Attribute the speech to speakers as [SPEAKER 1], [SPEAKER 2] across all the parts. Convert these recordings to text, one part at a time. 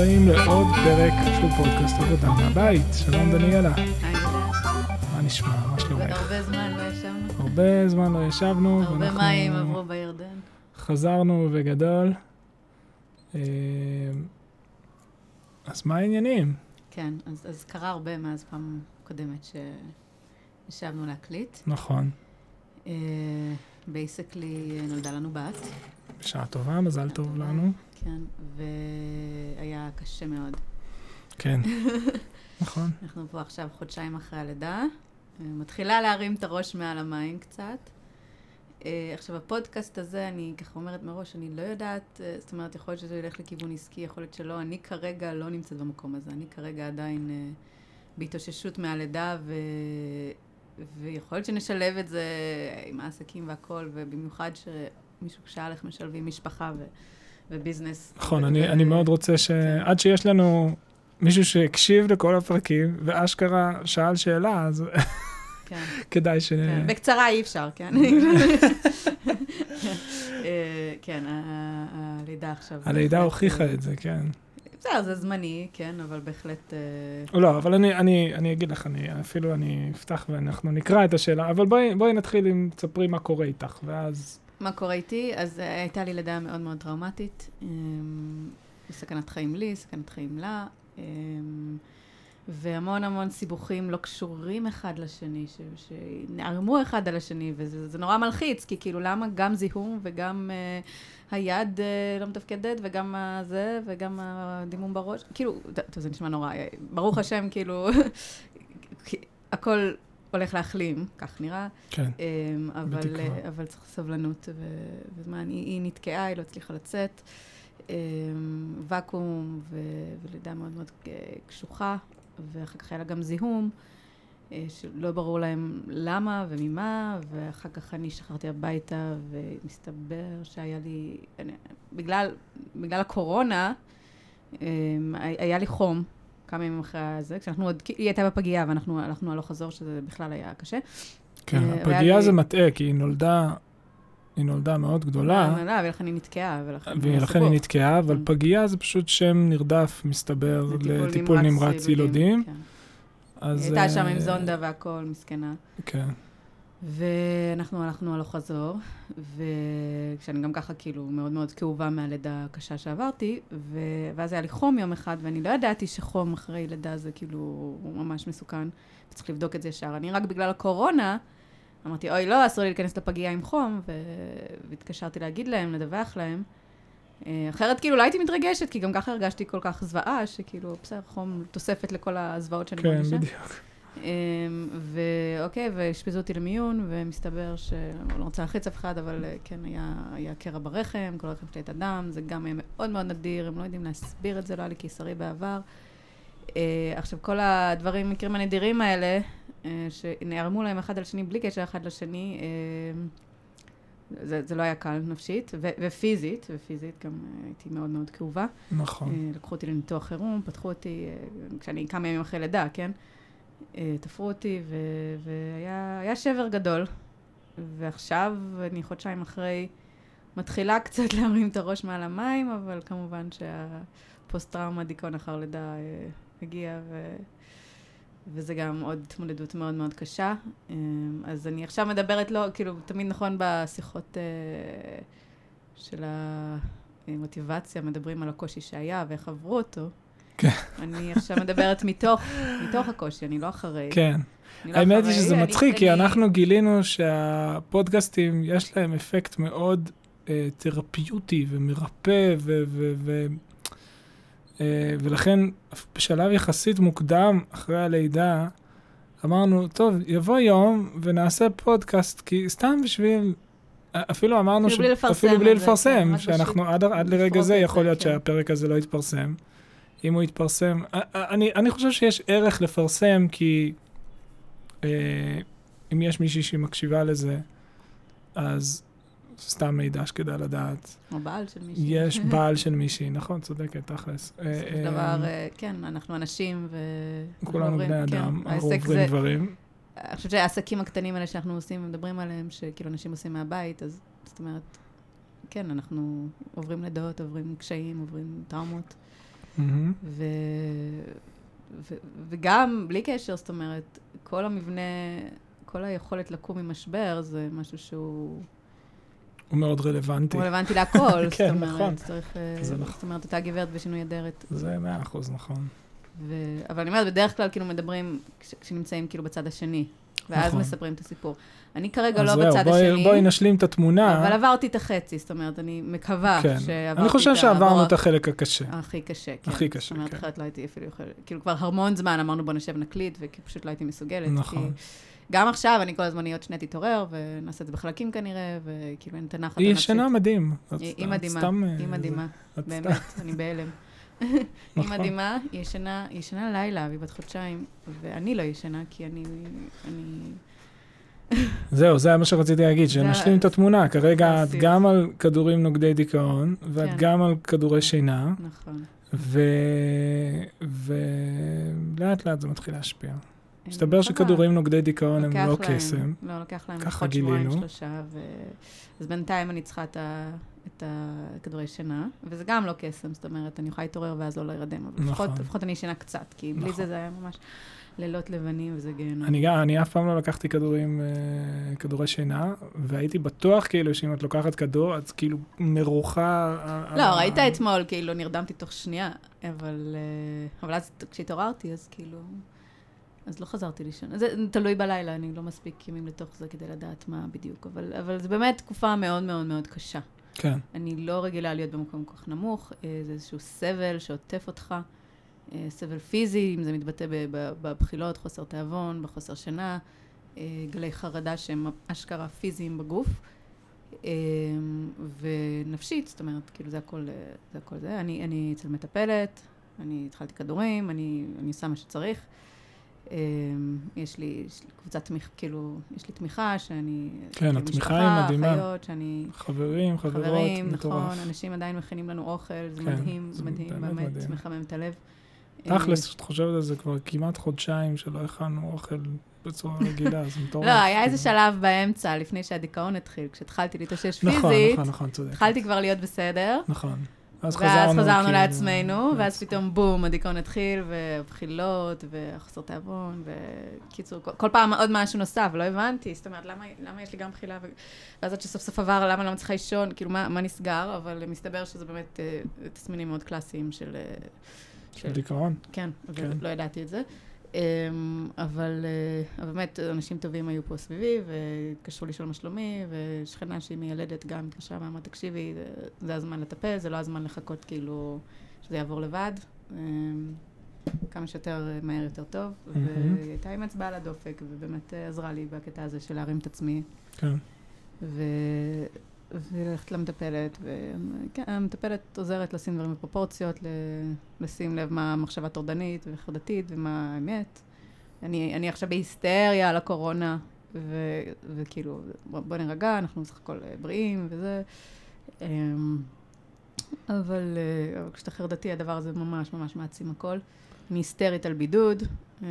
[SPEAKER 1] הבאים לעוד פרק של פודקאסט עבודה מהבית. שלום דניאלה. מה נשמע? מה שלומך?
[SPEAKER 2] הרבה זמן לא ישבנו.
[SPEAKER 1] הרבה זמן לא ישבנו.
[SPEAKER 2] הרבה מים עברו בירדן.
[SPEAKER 1] חזרנו בגדול. אה, אז מה העניינים?
[SPEAKER 2] כן, אז, אז קרה הרבה מאז פעם קודמת שישבנו להקליט.
[SPEAKER 1] נכון.
[SPEAKER 2] basically נולדה לנו בת.
[SPEAKER 1] בשעה טובה, מזל טוב לנו.
[SPEAKER 2] כן, והיה קשה מאוד.
[SPEAKER 1] כן, נכון.
[SPEAKER 2] אנחנו פה עכשיו חודשיים אחרי הלידה. אה, מתחילה להרים את הראש מעל המים קצת. אה, עכשיו, הפודקאסט הזה, אני ככה אומרת מראש, אני לא יודעת, אה, זאת אומרת, יכול להיות שזה ילך לכיוון עסקי, יכול להיות שלא. אני כרגע לא נמצאת במקום הזה. אני כרגע עדיין בהתאוששות מהלידה, ו... ויכול להיות שנשלב את זה עם העסקים והכל, ובמיוחד שמישהו שאל איך משלבים משפחה ו... וביזנס.
[SPEAKER 1] נכון, אני, אני מאוד רוצה שעד שיש לנו מישהו שהקשיב לכל הפרקים, ואשכרה שאל שאלה, אז
[SPEAKER 2] כן.
[SPEAKER 1] כדאי ש...
[SPEAKER 2] כן, בקצרה אי אפשר, כן? אה, כן, הלידה עכשיו.
[SPEAKER 1] הלידה
[SPEAKER 2] בהחלט,
[SPEAKER 1] הוכיחה
[SPEAKER 2] אה,
[SPEAKER 1] את זה, כן.
[SPEAKER 2] בסדר, זה זמני, כן, אבל בהחלט... אה,
[SPEAKER 1] לא, אבל אני, אני, אני אגיד לך, אני, אפילו אני אפתח ואנחנו נקרא את השאלה, אבל בואי, בואי נתחיל עם, תספרי מה קורה איתך, ואז...
[SPEAKER 2] מה קורה איתי? אז אה, הייתה לי לידה מאוד מאוד טראומטית. אה, סכנת חיים לי, סכנת חיים לה. אה, והמון המון סיבוכים לא קשורים אחד לשני, ש- שנערמו אחד על השני, וזה זה נורא מלחיץ, כי כאילו למה גם זיהום וגם אה, היד אה, לא מתפקדת, וגם הזה, וגם הדימום בראש, כאילו, טוב, זה נשמע נורא, ברוך השם, כאילו, הכל הולך להחלים, כך נראה.
[SPEAKER 1] כן,
[SPEAKER 2] אמ, אבל,
[SPEAKER 1] בתקווה.
[SPEAKER 2] אה, אבל צריך סבלנות ו- וזמן. היא, היא נתקעה, היא לא הצליחה לצאת. אמ, ואקום ו- ולידה מאוד מאוד אה, קשוחה, ואחר כך היה לה גם זיהום, אה, שלא ברור להם למה וממה, ואחר כך אני שחררתי הביתה, ומסתבר שהיה לי, אני, בגלל, בגלל הקורונה, היה לי חום. כמה ימים אחרי זה, כשאנחנו עוד, היא הייתה בפגייה ואנחנו הלכנו הלוך חזור, שזה בכלל היה קשה.
[SPEAKER 1] כן,
[SPEAKER 2] אה,
[SPEAKER 1] הפגייה זה מטעה, כי היא נולדה, היא נולדה מאוד גדולה,
[SPEAKER 2] לא, ולכן היא נתקעה, ולכן...
[SPEAKER 1] ולכן היא נתקעה, אבל
[SPEAKER 2] כן.
[SPEAKER 1] פגייה זה פשוט שם נרדף, מסתבר,
[SPEAKER 2] לטיפול
[SPEAKER 1] נמרץ ילודים.
[SPEAKER 2] כן. היא הייתה שם עם
[SPEAKER 1] אה,
[SPEAKER 2] זונדה והכל, מסכנה.
[SPEAKER 1] כן,
[SPEAKER 2] ואנחנו הלכנו הלוך חזור, וכשאני גם ככה כאילו מאוד מאוד כאובה מהלידה הקשה שעברתי, ו... ואז היה לי חום יום אחד, ואני לא ידעתי שחום אחרי לידה זה כאילו ממש מסוכן, וצריך לבדוק את זה ישר. אני רק בגלל הקורונה, אמרתי, אוי, לא, אסור לי להיכנס לפגייה עם חום, ו... והתקשרתי להגיד להם, לדווח להם. אה, אחרת כאילו לא הייתי מתרגשת, כי גם ככה הרגשתי כל כך זוועה, שכאילו, בסדר, חום תוספת לכל הזוועות שאני
[SPEAKER 1] כן,
[SPEAKER 2] מרגישה.
[SPEAKER 1] בדיוק.
[SPEAKER 2] אמ, ואוקיי, ואשפזו אותי למיון, ומסתבר ש... לא רוצה להלחיץ אף אחד, אבל אה, כן, היה, היה קרע ברחם, כל הרחם שלי הייתה דם, זה גם היה מאוד מאוד נדיר, הם לא יודעים להסביר את זה, לא היה לי קיסרי בעבר. אה, עכשיו, כל הדברים, המקרים הנדירים האלה, אה, שנערמו להם אחד על השני בלי קשר אחד לשני, אה, זה, זה לא היה קל נפשית, ו- ופיזית, ופיזית גם הייתי מאוד מאוד כאובה.
[SPEAKER 1] נכון.
[SPEAKER 2] אה, לקחו אותי לניתוח חירום, פתחו אותי, אה, כשאני כמה ימים אחרי לידה, כן? אה, תפרו אותי, ו- והיה היה שבר גדול. ועכשיו, אני חודשיים אחרי, מתחילה קצת להרים את הראש מעל המים, אבל כמובן שהפוסט-טראומה, דיכאון אחר לידה, אה, הגיע, ו... וזה גם עוד התמודדות מאוד מאוד קשה. אה, אז אני עכשיו מדברת, לא, כאילו, תמיד נכון בשיחות אה, של המוטיבציה, מדברים על הקושי שהיה ואיך עברו אותו.
[SPEAKER 1] כן.
[SPEAKER 2] אני עכשיו מדברת מתוך, מתוך הקושי, אני לא אחרי.
[SPEAKER 1] כן.
[SPEAKER 2] לא
[SPEAKER 1] האמת היא שזה מצחיק, כי אנחנו גילינו שהפודקאסטים, יש להם אפקט מאוד אה, תרפיוטי ומרפא, ו... ו, ו אה, ולכן בשלב יחסית מוקדם, אחרי הלידה, אמרנו, טוב, יבוא יום ונעשה פודקאסט, כי סתם בשביל... אפילו אמרנו,
[SPEAKER 2] אפילו בלי לפרסם
[SPEAKER 1] אפילו בלי לפרסם,
[SPEAKER 2] כן, רק
[SPEAKER 1] שאנחנו עד, עד לרגע זה יכול להיות
[SPEAKER 2] כן.
[SPEAKER 1] שהפרק הזה לא יתפרסם. אם הוא יתפרסם, אני, אני חושב שיש ערך לפרסם, כי אה, אם יש מישהי שהיא מקשיבה לזה, אז סתם מידע שכדאי לדעת.
[SPEAKER 2] או בעל של מישהו.
[SPEAKER 1] יש בעל של מישהי, נכון, צודקת, תכלס. אה,
[SPEAKER 2] בסופו של
[SPEAKER 1] אה,
[SPEAKER 2] דבר, אה, כן, אנחנו אנשים ו...
[SPEAKER 1] כולנו בני
[SPEAKER 2] כן,
[SPEAKER 1] אדם, אנחנו עוברים
[SPEAKER 2] זה-
[SPEAKER 1] דברים.
[SPEAKER 2] אני חושבת שהעסקים הקטנים האלה שאנחנו עושים, מדברים עליהם, שכאילו אנשים עושים מהבית, אז זאת אומרת, כן, אנחנו עוברים לידות, עוברים קשיים, עוברים טראומות.
[SPEAKER 1] מהמם.
[SPEAKER 2] ו... ו... וגם, בלי קשר, זאת אומרת, כל המבנה, כל היכולת לקום ממשבר זה משהו שהוא
[SPEAKER 1] הוא מאוד רלוונטי.
[SPEAKER 2] הוא רלוונטי להכל.
[SPEAKER 1] כן,
[SPEAKER 2] זאת אומרת,
[SPEAKER 1] נכון.
[SPEAKER 2] צריך... אה,
[SPEAKER 1] זה נכון.
[SPEAKER 2] זאת אומרת, אותה גברת בשינוי אדרת.
[SPEAKER 1] זה מאה אחוז נכון.
[SPEAKER 2] ו... אבל אני אומרת, בדרך כלל כאילו מדברים כש... כשנמצאים כאילו בצד השני, ואז
[SPEAKER 1] נכון.
[SPEAKER 2] מספרים את הסיפור. אני כרגע
[SPEAKER 1] אז
[SPEAKER 2] לא
[SPEAKER 1] זהו,
[SPEAKER 2] בצד
[SPEAKER 1] בואי-
[SPEAKER 2] השני,
[SPEAKER 1] בואי נשלים את התמונה.
[SPEAKER 2] אבל עברתי את החצי, זאת אומרת, אני מקווה
[SPEAKER 1] כן.
[SPEAKER 2] שעברתי
[SPEAKER 1] אני חושב
[SPEAKER 2] את
[SPEAKER 1] שעברנו את החלק הקשה.
[SPEAKER 2] הכי קשה, כן.
[SPEAKER 1] הכי קשה,
[SPEAKER 2] זאת אומרת,
[SPEAKER 1] כן.
[SPEAKER 2] אחרת לא הייתי אפילו יכולה, כאילו כבר המון זמן אמרנו בוא נשב נקליט, ופשוט לא הייתי מסוגלת.
[SPEAKER 1] נכון.
[SPEAKER 2] כי גם עכשיו אני כל הזמן עוד שניה תתעורר, ונעשה את זה בחלקים כנראה, וכאילו אין את הנחת
[SPEAKER 1] היא. ישנה מדהים. את-
[SPEAKER 2] היא
[SPEAKER 1] את
[SPEAKER 2] היא מדהימה,
[SPEAKER 1] סתם, אה,
[SPEAKER 2] היא מדהימה,
[SPEAKER 1] את
[SPEAKER 2] באמת, אני בהלם. היא
[SPEAKER 1] נכון.
[SPEAKER 2] מדהימה, היא ישנה, היא ישנה לילה, והיא בת חודשיים, ואני לא ישנה, כי אני... אני...
[SPEAKER 1] זהו, זה מה שרציתי להגיד, שנשלים את התמונה. כרגע את. גם על כדורים נוגדי דיכאון, ואת
[SPEAKER 2] כן.
[SPEAKER 1] גם על כדורי שינה,
[SPEAKER 2] נכון.
[SPEAKER 1] ולאט לאט זה מתחיל להשפיע.
[SPEAKER 2] אני
[SPEAKER 1] מסתבר. שכדורים נוגדי דיכאון הם לא קסם.
[SPEAKER 2] לא, לוקח להם
[SPEAKER 1] גילינו.
[SPEAKER 2] שלושה. אז בינתיים אני צריכה את, ה... את הכדורי שינה, וזה גם לא קסם, זאת אומרת, אני יכולה להתעורר ואז לא להירדם, אבל
[SPEAKER 1] נכון.
[SPEAKER 2] לפחות, לפחות אני ישנה קצת, כי בלי
[SPEAKER 1] נכון.
[SPEAKER 2] זה זה היה ממש לילות לבנים וזה גיהנום.
[SPEAKER 1] אני גם, אני אף פעם לא לקחתי כדורים, אה, כדורי שינה, והייתי בטוח כאילו שאם את לוקחת כדור, את כאילו מרוחה... על-
[SPEAKER 2] לא,
[SPEAKER 1] על-
[SPEAKER 2] ראית אתמול, כאילו, נרדמתי תוך שנייה, אבל, אה, אבל אז כשהתעוררתי, אז כאילו... אז לא חזרתי לישון. זה תלוי בלילה, אני לא מספיק ימים לתוך זה כדי לדעת מה בדיוק, אבל, אבל זו באמת תקופה מאוד מאוד מאוד קשה.
[SPEAKER 1] כן,
[SPEAKER 2] אני לא רגילה להיות במקום כל כך נמוך, אה, זה איזשהו סבל שעוטף אותך, אה, סבל פיזי, אם זה מתבטא בבחילות, חוסר תיאבון, בחוסר שינה, אה, גלי חרדה שהם אשכרה פיזיים בגוף, ונפשית, זאת אומרת, כאילו זה הכל זה. הכל זה. אני, אני אצל מטפלת, אני התחלתי כדורים, אני, אני עושה מה שצריך. אה, יש לי, יש לי קבוצת תמיכה, כאילו, יש לי תמיכה שאני...
[SPEAKER 1] כן,
[SPEAKER 2] כאילו,
[SPEAKER 1] התמיכה היא מדהימה.
[SPEAKER 2] אחיות, שאני...
[SPEAKER 1] חברים, חברות,
[SPEAKER 2] חברים,
[SPEAKER 1] מטורף.
[SPEAKER 2] נכון, אנשים עדיין מכינים לנו אוכל, זה
[SPEAKER 1] כן,
[SPEAKER 2] מדהים,
[SPEAKER 1] זה
[SPEAKER 2] מדהים,
[SPEAKER 1] באמת
[SPEAKER 2] באמת,
[SPEAKER 1] מדהים.
[SPEAKER 2] מחמם את הלב.
[SPEAKER 1] תכלס, כשאת חושבת על זה, כבר כמעט חודשיים שלא הכנו אוכל בצורה רגילה, זה מטורף.
[SPEAKER 2] לא, היה איזה
[SPEAKER 1] כאילו.
[SPEAKER 2] שלב באמצע, לפני שהדיכאון התחיל, כשהתחלתי להתאושש
[SPEAKER 1] נכון,
[SPEAKER 2] פיזית,
[SPEAKER 1] נכון, נכון, צודק.
[SPEAKER 2] התחלתי כבר להיות בסדר,
[SPEAKER 1] נכון. אז
[SPEAKER 2] ואז
[SPEAKER 1] חזרנו,
[SPEAKER 2] חזרנו
[SPEAKER 1] כאילו,
[SPEAKER 2] לעצמנו, ואז
[SPEAKER 1] לעצמנו.
[SPEAKER 2] פתאום בום, הדיכאון התחיל, ובחילות, וחוסר תיאבון, וקיצור, כל- כל פעם עוד משהו נוסף, לא הבנתי, זאת אומרת, למה, למה יש לי גם בחילה, ו... ואז עד שסוף סוף עבר, למה אני לא מצליחה לישון, כאילו, מה, מה נסגר, אבל מסתבר שזה באמת אה, תסמינים מאוד קלאסיים של... אה,
[SPEAKER 1] של דיכאון.
[SPEAKER 2] כן,
[SPEAKER 1] כן.
[SPEAKER 2] ולא ידעתי את זה. אמ, אבל אה, אבל באמת, אנשים טובים היו פה סביבי, והתקשרו לשאול מה שלומי, ושכנה שהיא מיילדת גם התקשרה ואמרה, תקשיבי, זה- הזמן לטפל, זה לא הזמן לחכות כאילו שזה יעבור לבד. אמ, כמה שיותר אה, מהר יותר טוב,
[SPEAKER 1] מהמם.
[SPEAKER 2] והיא הייתה עם אצבע על הדופק, ובאמת אה, עזרה לי בקטע הזה של להרים את עצמי.
[SPEAKER 1] כן.
[SPEAKER 2] ו... וללכת למטפלת, והמטפלת עוזרת לשים דברים בפרופורציות. לשים לב מה המחשבה טורדנית וחרדתית ומה האמת. אני, אני עכשיו בהיסטריה על הקורונה, ו... וכאילו, בוא, נירגע, אנחנו בסך הכל אה, בריאים וזה. אמ, אבל, אה, אבל כשאתה חרדתי, הדבר הזה ממש ממש מעצים הכל. אני היסטרית על בידוד, אמ,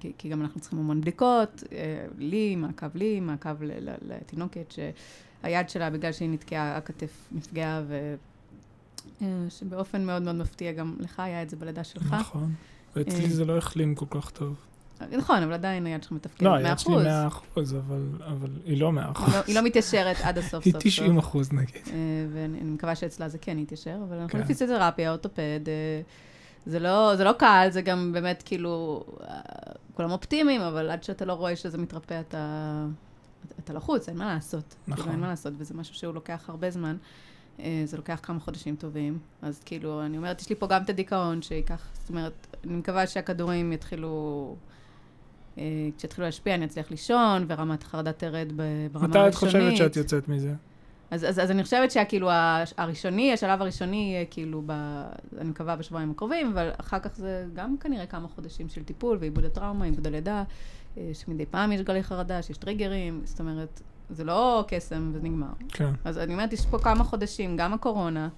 [SPEAKER 2] כי, כי גם אנחנו צריכים המון בדיקות, אה, לי, מעקב לי, מעקב ל- ל- שהיד שלה, בגלל שהיא נתקעה, הכתף נפגעה, ו... אה, שבאופן מאוד מאוד מפתיע, גם לך היה את זה בלידה שלך.
[SPEAKER 1] נכון. ואצלי
[SPEAKER 2] אה.
[SPEAKER 1] זה לא החלים כל כך טוב.
[SPEAKER 2] נכון, אבל עדיין היד שלך מתפקדת
[SPEAKER 1] לא,
[SPEAKER 2] 100%.
[SPEAKER 1] היד שלי 100 אחוז, אבל אבל היא לא 100
[SPEAKER 2] היא
[SPEAKER 1] אחוז.
[SPEAKER 2] לא- היא לא מתיישרת עד הסוף
[SPEAKER 1] היא
[SPEAKER 2] סוף
[SPEAKER 1] 90
[SPEAKER 2] סוף.
[SPEAKER 1] אחוז נגיד.
[SPEAKER 2] אה, ואני אני מקווה שאצלה זה כן יתיישר, אבל אנחנו
[SPEAKER 1] כן.
[SPEAKER 2] בפיזיותרפיה, אורתופד, זה לא, זה לא קל, זה גם באמת כאילו, כולם אופטימיים, אבל עד שאתה לא רואה שזה מתרפא, אתה, אתה לחוץ, אין מה לעשות.
[SPEAKER 1] נכון.
[SPEAKER 2] כאילו, אין מה לעשות, וזה משהו שהוא לוקח הרבה זמן. אה, זה לוקח כמה חודשים טובים, אז כאילו, אני אומרת, יש לי פה גם את הדיכאון שייקח, זאת אומרת, אני מקווה שהכדורים יתחילו, אה, כשיתחילו להשפיע, אני אצליח לישון, ורמת החרדה תרד ברמה הראשונית.
[SPEAKER 1] מתי את חושבת שאת יוצאת מזה?
[SPEAKER 2] אז, אז, אז אני חושבת שכאילו ה- הראשוני, השלב הראשוני יהיה כאילו, ב, אני מקווה בשבועיים הקרובים, אבל אחר כך זה גם כנראה כמה חודשים של טיפול ועיבוד הטראומה, עיבוד הלידה, שמדי פעם יש גלי חרדה, שיש טריגרים, זאת אומרת, זה לא קסם וזה נגמר.
[SPEAKER 1] כן.
[SPEAKER 2] אז אני אומרת, יש פה כמה חודשים, גם הקורונה,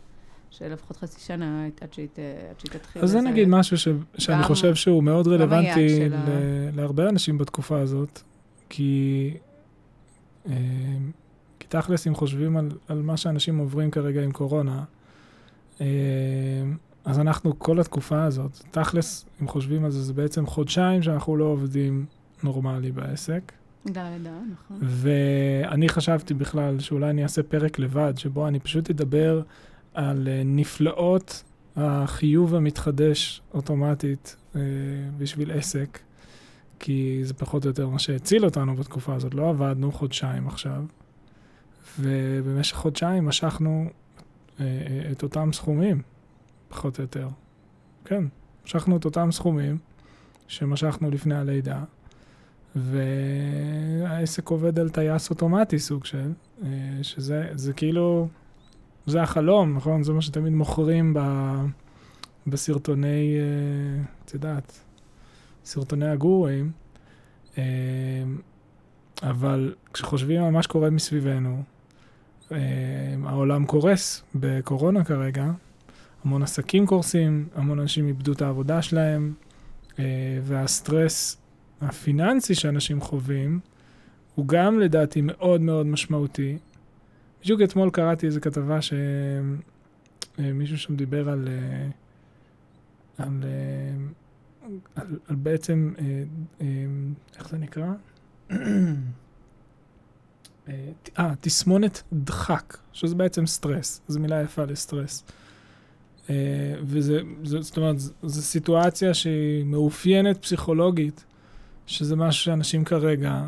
[SPEAKER 2] שלפחות חצי שנה עד שהיא, תתחיל.
[SPEAKER 1] אז זה. נגיד משהו ש- שאני
[SPEAKER 2] גם-
[SPEAKER 1] חושב שהוא מאוד רלוונטי
[SPEAKER 2] של ה-
[SPEAKER 1] ל- להרבה אנשים בתקופה הזאת, כי אה, כי תכלס, אם חושבים על, על מה שאנשים עוברים כרגע עם קורונה, אה, אז אנחנו כל התקופה הזאת, תכלס, אם חושבים על זה, זה בעצם חודשיים שאנחנו לא עובדים נורמלי בעסק.
[SPEAKER 2] בגלל הלידה, נכון.
[SPEAKER 1] ואני חשבתי בכלל שאולי אני אעשה פרק לבד, שבו אני פשוט אדבר על אה, נפלאות החיוב המתחדש אוטומטית אה, בשביל עסק, כי זה פחות או יותר מה שהציל אותנו בתקופה הזאת. לא עבדנו חודשיים עכשיו, ובמשך חודשיים משכנו אה, אה, את אותם סכומים, פחות או יותר. כן, משכנו את אותם סכומים שמשכנו לפני הלידה, והעסק עובד על טייס אוטומטי סוג של, אה, שזה זה כאילו, זה החלום, נכון? זה מה שתמיד מוכרים ב, בסרטוני, אה, את יודעת, סרטוני הגורואים. אה, אבל כשחושבים על מה שקורה מסביבנו, העולם קורס בקורונה כרגע, המון עסקים קורסים, המון אנשים איבדו את העבודה שלהם, והסטרס הפיננסי שאנשים חווים, הוא גם לדעתי מאוד מאוד משמעותי. בדיוק אתמול קראתי איזו כתבה שמישהו שם דיבר על, אה, על, אה, על, על בעצם, אה, איך זה נקרא? אה, תסמונת דחק, שזה בעצם סטרס, זו מילה יפה לסטרס. וזה, זאת אומרת, זו סיטואציה שהיא מאופיינת פסיכולוגית שזה משהו שאנשים כרגע,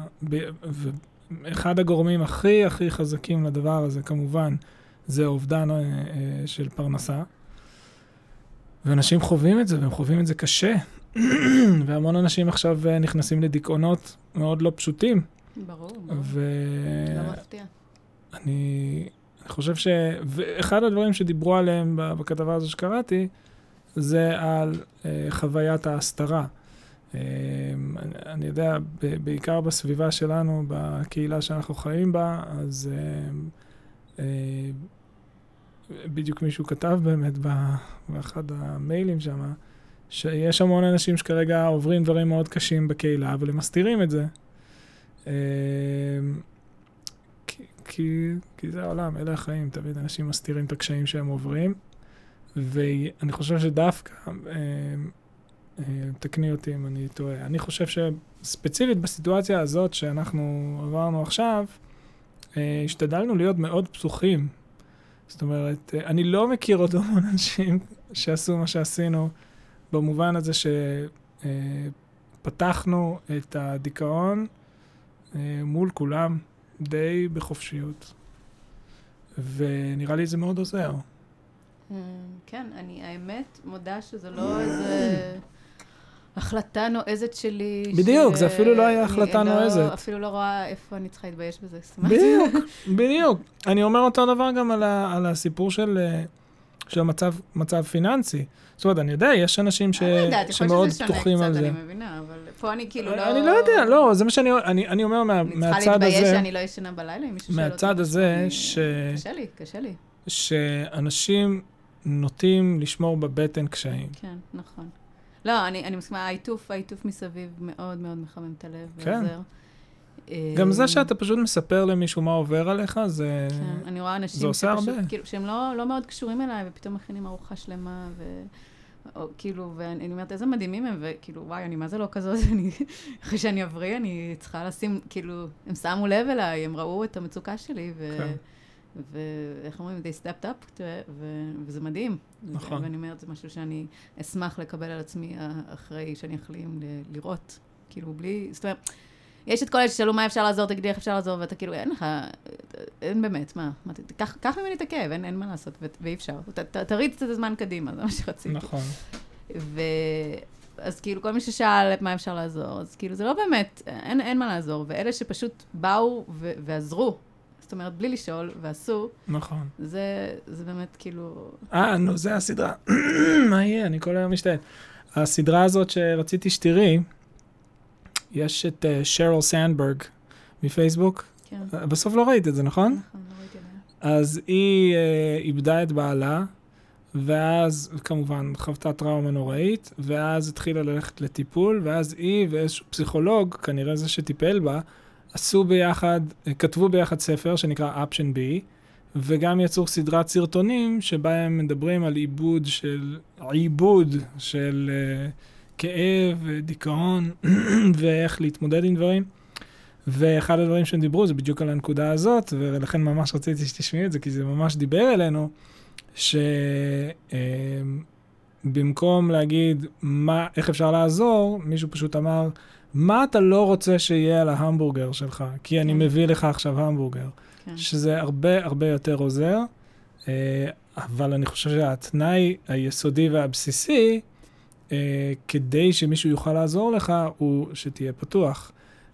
[SPEAKER 1] ואחד הגורמים הכי הכי חזקים לדבר הזה, כמובן, זה אובדן אה, אה, של פרנסה. ואנשים חווים את זה, והם חווים את זה קשה. והמון אנשים עכשיו אה, נכנסים לדיכאונות מאוד לא פשוטים.
[SPEAKER 2] ברור, ברור. ו... לא מפתיע.
[SPEAKER 1] אני, אני חושב ש... ואחד הדברים שדיברו עליהם בכתבה הזו שקראתי, זה על אה, חוויית ההסתרה. אמ, אני יודע, בעיקר בסביבה שלנו, בקהילה שאנחנו חיים בה, אז אמ, אה, בדיוק מישהו כתב באמת באחד המיילים שם, שיש המון אנשים שכרגע עוברים דברים מאוד קשים בקהילה, אבל הם מסתירים את זה. אמ, כי, כי, זה העולם, אלה החיים, תמיד אנשים מסתירים את הקשיים שהם עוברים. ואני חושב שדווקא תקני אותי אם אני טועה. אני חושב שספציפית בסיטואציה הזאת שאנחנו עברנו עכשיו, אה, השתדלנו להיות מאוד פתוחים. זאת אומרת, אה, אני לא מכיר עוד המון אנשים שעשו מה שעשינו, במובן הזה שפתחנו את הדיכאון מול כולם די בחופשיות. ונראה לי זה מאוד עוזר.
[SPEAKER 2] כן, אני האמת מודה שזה לא איזה... החלטה נועזת שלי.
[SPEAKER 1] בדיוק, ש... זה אפילו לא היה החלטה
[SPEAKER 2] לא,
[SPEAKER 1] נועזת.
[SPEAKER 2] אפילו לא רואה איפה אני צריכה להתבייש בזה.
[SPEAKER 1] בדיוק, בדיוק. אני אומר אותו דבר גם על, ה, על הסיפור של, אה, של המצב מצב פיננסי. זאת אומרת, אני יודע, יש אנשים ש...
[SPEAKER 2] אני יודעת, שמאוד פתוחים על זה. אני מבינה, אבל פה אני כאילו לא...
[SPEAKER 1] אני לא יודע, לא, זה מה שאני אני, אני אומר מה, מהצד הזה... אני צריכה להתבייש
[SPEAKER 2] שאני לא ישנה בלילה, אם מישהו
[SPEAKER 1] שואל אותי. מהצד הזה, ש...
[SPEAKER 2] קשה לי, קשה לי.
[SPEAKER 1] שאנשים נוטים לשמור בבטן קשיים.
[SPEAKER 2] כן, נכון. לא, אני, אני מסכימה, העיטוף, העיטוף מסביב מאוד מאוד מחמם את הלב כן. ועוזר.
[SPEAKER 1] גם זה שאתה פשוט מספר למישהו מה עובר עליך, זה,
[SPEAKER 2] כן, אני רואה אנשים
[SPEAKER 1] עושה שפשוט, הרבה.
[SPEAKER 2] כאילו, שהם לא, לא מאוד קשורים אליי, ופתאום מכינים ארוחה שלמה, ו... או, כאילו, ואני אומרת, איזה מדהימים הם, וכאילו, וואי, אני מה זה לא כזאת, אני, אחרי שאני אבריא, אני צריכה לשים, כאילו, הם שמו לב אליי, הם ראו את המצוקה שלי, ו... כן. ואיך אומרים, they stepped up, ו- וזה מדהים.
[SPEAKER 1] נכון.
[SPEAKER 2] ואני אומרת, זה משהו שאני אשמח לקבל על עצמי אחרי שאני אחלים לראות. כאילו, בלי, זאת אומרת, יש את כל אלה ששאלו מה אפשר לעזור, תגידי איך אפשר לעזור, ואתה כאילו, אין לך, אין באמת, מה, מה קח, קח ממני את הכאב, אין, אין מה לעשות, ו- ואי אפשר. ת, ת, תריץ את הזמן קדימה, זה מה שרציתי.
[SPEAKER 1] נכון.
[SPEAKER 2] ו... אז כאילו, כל מי ששאל מה אפשר לעזור, אז כאילו, זה לא באמת, אין, אין מה לעזור. ואלה שפשוט באו ו- ועזרו, אומרת, בלי לשאול, ועשו.
[SPEAKER 1] נכון.
[SPEAKER 2] זה, זה באמת כאילו...
[SPEAKER 1] אה, נו, זה הסדרה. מה יהיה? אני כל היום משתעל. הסדרה הזאת שרציתי שתראי, יש את uh, שרל סנדברג מפייסבוק.
[SPEAKER 2] כן.
[SPEAKER 1] Uh, בסוף לא ראית את זה, נכון?
[SPEAKER 2] נכון, לא ראיתי את זה.
[SPEAKER 1] אז היא uh, איבדה את בעלה, ואז כמובן חוותה טראומה נוראית, ואז התחילה ללכת לטיפול, ואז היא ואיזשהו פסיכולוג, כנראה זה שטיפל בה, עשו ביחד, כתבו ביחד ספר שנקרא Option B, וגם יצאו סדרת סרטונים שבה הם מדברים על עיבוד של, עיבוד של uh, כאב, דיכאון ואיך להתמודד עם דברים. ואחד הדברים שהם דיברו זה בדיוק על הנקודה הזאת, ולכן ממש רציתי שתשמעי את זה, כי זה ממש דיבר אלינו, שבמקום להגיד מה, איך אפשר לעזור, מישהו פשוט אמר, מה אתה לא רוצה שיהיה על ההמבורגר שלך? כי אני מביא לך עכשיו המבורגר. כן. שזה הרבה הרבה יותר עוזר, אה, אבל אני חושב שהתנאי היסודי והבסיסי, אה, כדי שמישהו יוכל לעזור לך, הוא שתהיה פתוח.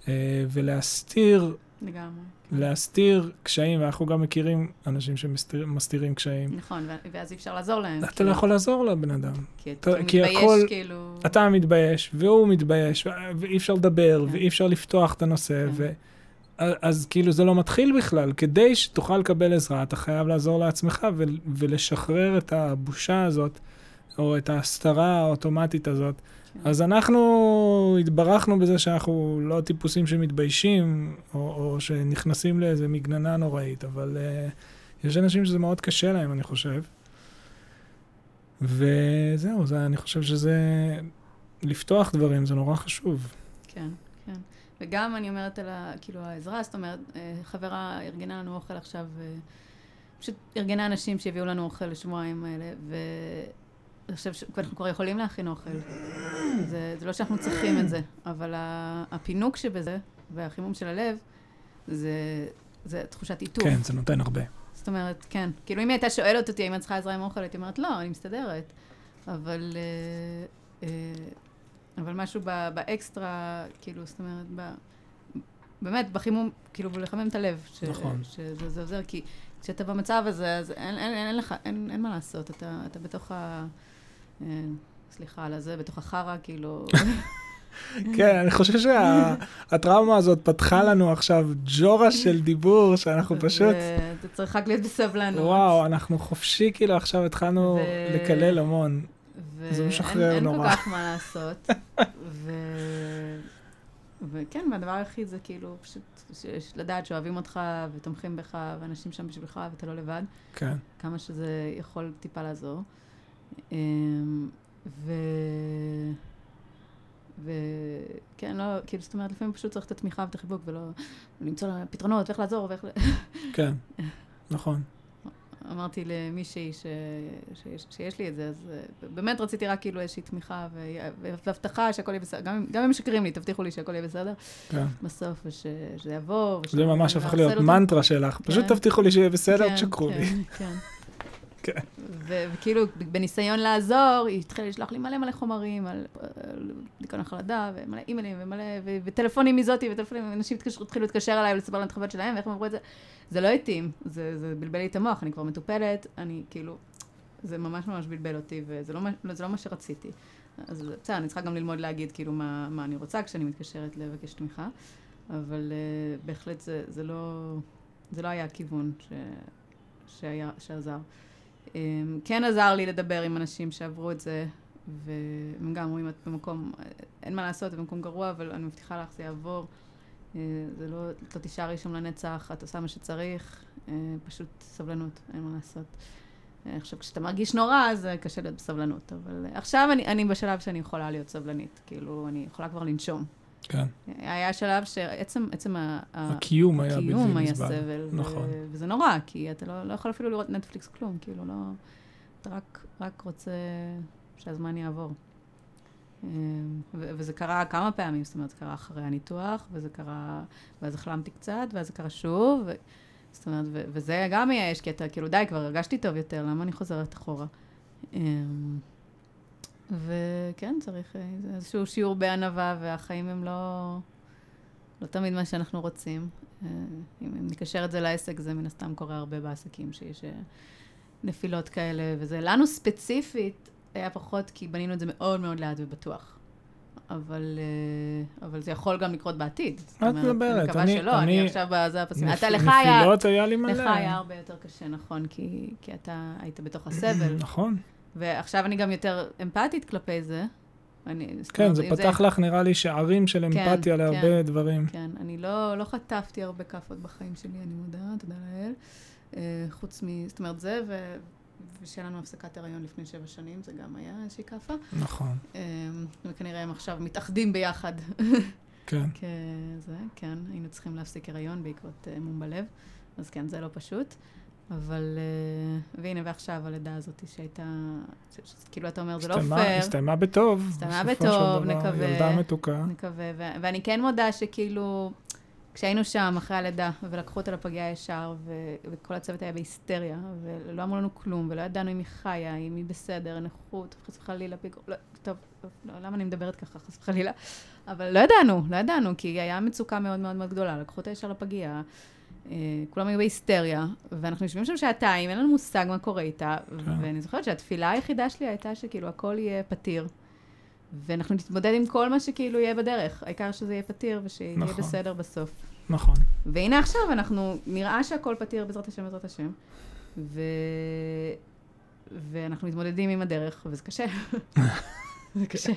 [SPEAKER 1] אה, ולהסתיר,
[SPEAKER 2] לגמרי.
[SPEAKER 1] כן. להסתיר קשיים, ואנחנו גם מכירים אנשים שמסתירים קשיים.
[SPEAKER 2] נכון, ואז אי אפשר לעזור להם.
[SPEAKER 1] אתה לא יכול לעזור לבן אדם.
[SPEAKER 2] כי אתה מתבייש, כאילו...
[SPEAKER 1] אתה מתבייש, והוא מתבייש, ואי אפשר לדבר, כן. ואי אפשר לפתוח את הנושא, כן. ו... אז כאילו זה לא מתחיל בכלל. כדי שתוכל לקבל עזרה, אתה חייב לעזור לעצמך ו- ולשחרר את הבושה הזאת, או את ההסתרה האוטומטית הזאת. כן. אז אנחנו התברכנו בזה שאנחנו לא טיפוסים שמתביישים, או, או שנכנסים לאיזה מגננה נוראית, אבל uh, יש אנשים שזה מאוד קשה להם, אני חושב. וזהו, זה, אני חושב שזה... לפתוח דברים זה נורא חשוב.
[SPEAKER 2] כן, כן. וגם אני אומרת על ה, כאילו העזרה, זאת אומרת, אה, חברה ארגנה לנו אוכל עכשיו, אה, פשוט ארגנה אנשים שהביאו לנו אוכל לשבועיים האלה, ואני חושב שאנחנו כבר יכולים להכין אוכל. זה, זה לא שאנחנו צריכים את זה, אבל הפינוק שבזה, והחימום של הלב, זה, זה תחושת איתוף.
[SPEAKER 1] כן, זה נותן הרבה.
[SPEAKER 2] זאת אומרת, כן. כאילו, אם היא הייתה שואלת אותי אם את צריכה עזרה עם אוכל, הייתי אומרת, לא, אני מסתדרת. אבל... אה, אה, אבל משהו באקסטרה, כאילו, זאת אומרת, ב, באמת, בחימום, כאילו, לחמם את הלב. ש,
[SPEAKER 1] נכון.
[SPEAKER 2] שזה עוזר, כי כשאתה במצב הזה, אז אין, אין, אין, אין לך, אין, אין מה לעשות, אתה, אתה בתוך ה... אה, סליחה על הזה, בתוך החרא, כאילו...
[SPEAKER 1] כן, אני חושב שהטראומה הזאת פתחה לנו עכשיו ג'ורה של דיבור, שאנחנו פשוט...
[SPEAKER 2] אתה צריך רק להיות בסבלנות.
[SPEAKER 1] וואו, אנחנו חופשי, כאילו עכשיו התחלנו לקלל המון. זה משחרר נורא.
[SPEAKER 2] אין כל כך מה לעשות. וכן, והדבר היחיד זה כאילו פשוט לדעת שאוהבים אותך ותומכים בך, ואנשים שם בשבילך ואתה לא לבד.
[SPEAKER 1] כן.
[SPEAKER 2] כמה שזה יכול טיפה לעזור. אמ, ו... וכן, לא, כאילו, זאת אומרת, לפעמים פשוט צריך את התמיכה ואת החיבוק, ולא למצוא פתרונות ואיך לעזור ואיך...
[SPEAKER 1] כן, נכון.
[SPEAKER 2] אמרתי למישהי ש... שיש, שיש לי את זה, אז uh, באמת רציתי רק כאילו איזושהי תמיכה והבטחה שהכל יהיה בסדר. גם, גם אם משקרים לי, תבטיחו לי שהכל יהיה בסדר.
[SPEAKER 1] כן.
[SPEAKER 2] בסוף, ושזה יבוא.
[SPEAKER 1] זה ממש הפך להיות מנטרה שלך. כן. פשוט תבטיחו לי שיהיה בסדר,
[SPEAKER 2] כן,
[SPEAKER 1] תשקרו
[SPEAKER 2] כן,
[SPEAKER 1] לי.
[SPEAKER 2] כן.
[SPEAKER 1] כן.
[SPEAKER 2] וכאילו, בניסיון לעזור, היא התחילה לשלוח לי מלא מלא חומרים על דיכאון החלדה, ומלא אימיילים, ומלא, וטלפונים מזאתי, וטלפונים, אנשים התחילו להתקשר אליי ולספר להם את החוויות שלהם, ואיך הם אמרו את זה. זה לא התאים, זה, זה בלבל לי את המוח, אני כבר מטופלת, אני כאילו, זה ממש ממש בלבל אותי, וזה לא, לא מה שרציתי. אז בסדר, אני צריכה גם ללמוד להגיד כאילו מה, מה אני רוצה כשאני מתקשרת לבקש תמיכה, אבל uh, בהחלט זה, זה, לא, זה לא היה הכיוון ש, שהיה, שעזר. Um, כן עזר לי לדבר עם אנשים שעברו את זה, והם גם אומרים, את במקום, אין מה לעשות, במקום גרוע, אבל אני מבטיחה לך, זה יעבור. אה, זה לא, לא תישארי שם לנצח, את עושה מה שצריך, אה, פשוט סבלנות, אין מה לעשות. אה, עכשיו, כשאתה מרגיש נורא, אז קשה להיות בסבלנות, אבל עכשיו אני, אני בשלב שאני יכולה להיות סבלנית, כאילו, אני יכולה כבר לנשום.
[SPEAKER 1] כן.
[SPEAKER 2] היה שלב שעצם עצם
[SPEAKER 1] הקיום היה בלתי
[SPEAKER 2] הקיום היה סבל.
[SPEAKER 1] נכון.
[SPEAKER 2] ו- וזה נורא, כי אתה לא, לא יכול אפילו לראות נטפליקס כלום, כאילו, לא... אתה רק, רק רוצה שהזמן יעבור. אמ, וזה קרה כמה פעמים, זאת אומרת, זה קרה אחרי הניתוח, וזה קרה, ואז החלמתי קצת, ואז זה קרה שוב, ו... זאת אומרת, ו- וזה גם מייאש, כי אתה כאילו, די, כבר הרגשתי טוב יותר, למה אני חוזרת אחורה? וכן, צריך אה, איזשהו שיעור בענווה, והחיים הם לא, לא תמיד מה שאנחנו רוצים. אה, אם נקשר את זה לעסק, זה מן הסתם קורה הרבה בעסקים, שיש אה, נפילות כאלה, וזה לנו ספציפית, היה פחות כי בנינו את זה מאוד מאוד לאט ובטוח. אבל, אבל זה יכול גם לקרות בעתיד.
[SPEAKER 1] את מדברת, אני...
[SPEAKER 2] מקווה שלא, אני, אני עכשיו בזה הפסימי. אתה, לך
[SPEAKER 1] היה... נפילות היה לי מלא.
[SPEAKER 2] לך היה הרבה יותר קשה, נכון, כי, כי אתה היית בתוך הסבל.
[SPEAKER 1] נכון.
[SPEAKER 2] ועכשיו אני גם יותר אמפתית כלפי זה. אני,
[SPEAKER 1] כן, זה פתח זה... לך, נראה לי, שערים של כן, אמפתיה כן, להרבה
[SPEAKER 2] כן,
[SPEAKER 1] דברים.
[SPEAKER 2] כן, אני לא, לא חטפתי הרבה כאפות בחיים שלי, אני מודה, תודה לאל. אה, חוץ מ... זאת אומרת, זה, ו... ושיהיה לנו הפסקת הריון לפני שבע שנים, זה גם היה איזושהי כאפה.
[SPEAKER 1] נכון.
[SPEAKER 2] אה, וכנראה הם עכשיו מתאחדים ביחד.
[SPEAKER 1] כן.
[SPEAKER 2] כזה, כן, היינו צריכים להפסיק הריון בעקבות אה, מום בלב, אז כן, זה לא פשוט. אבל, אה, והנה, ועכשיו הלידה הזאת שהייתה, כאילו אתה אומר, זה לא פייר.
[SPEAKER 1] הסתיימה בטוב.
[SPEAKER 2] הסתיימה בטוב, נקווה.
[SPEAKER 1] ילדה מתוקה.
[SPEAKER 2] נקווה, ואני כן מודה שכאילו, כשהיינו שם אחרי הלידה, ולקחו אותה לפגייה ישר, וכל הצוות היה בהיסטריה, ולא אמרו לנו כלום, ולא ידענו אם היא חיה, אם היא בסדר, נכות, חס וחלילה, פיגור, לא, טוב, לא, למה אני מדברת ככה, חס וחלילה? אבל לא ידענו, לא ידענו, כי היה מצוקה מאוד מאוד מאוד גדולה, לקחו אותה ישר לפגייה. אה, כולם היו בהיסטריה, ואנחנו יושבים שם שעתיים, אין לנו מושג מה קורה איתה,
[SPEAKER 1] כן.
[SPEAKER 2] ואני זוכרת שהתפילה היחידה שלי הייתה שכאילו הכל יהיה פתיר, ואנחנו נתמודד עם כל מה שכאילו יהיה בדרך, העיקר שזה יהיה פתיר ושיהיה
[SPEAKER 1] נכון.
[SPEAKER 2] בסדר בסוף.
[SPEAKER 1] נכון.
[SPEAKER 2] והנה עכשיו אנחנו, נראה שהכל פתיר בעזרת השם, בעזרת השם, ו... ואנחנו מתמודדים עם הדרך, וזה קשה. זה קשה.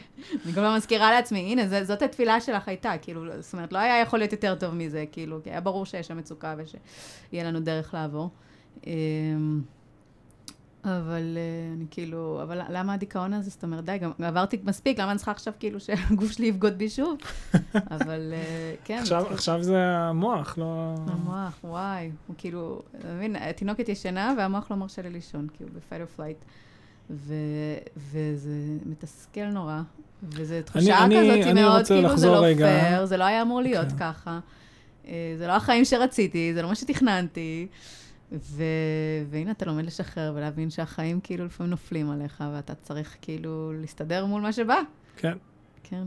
[SPEAKER 2] אני כל הזמן מזכירה לעצמי, הנה, זה, זאת התפילה שלך הייתה, כאילו, זאת אומרת, לא היה יכול להיות יותר טוב מזה, כאילו, כי היה ברור שיש שם מצוקה ושיהיה לנו דרך לעבור. אמ, אבל אה, אני כאילו, אבל למה הדיכאון הזה? זאת אומרת, די, גם עברתי מספיק, למה אני צריכה עכשיו כאילו שהגוף שלי יבגוד בי שוב? אבל אה, כן.
[SPEAKER 1] עכשיו,
[SPEAKER 2] כאילו-
[SPEAKER 1] עכשיו זה המוח, לא...
[SPEAKER 2] המוח, וואי, הוא כאילו, אתה מבין, התינוקת ישנה והמוח לא מרשה לי לישון, כאילו, ב-fight or flight. ו, וזה מתסכל נורא, וזו תחושה
[SPEAKER 1] אני-
[SPEAKER 2] כזאת
[SPEAKER 1] אני
[SPEAKER 2] מאוד,
[SPEAKER 1] רוצה
[SPEAKER 2] כאילו, זה לא
[SPEAKER 1] רגע.
[SPEAKER 2] פייר, זה לא היה אמור להיות
[SPEAKER 1] כן.
[SPEAKER 2] ככה. אה, זה לא החיים שרציתי, זה לא מה שתכננתי. ו... והנה אתה לומד לשחרר ולהבין שהחיים כאילו לפעמים נופלים עליך, ואתה צריך כאילו להסתדר מול מה שבא.
[SPEAKER 1] כן.
[SPEAKER 2] כן.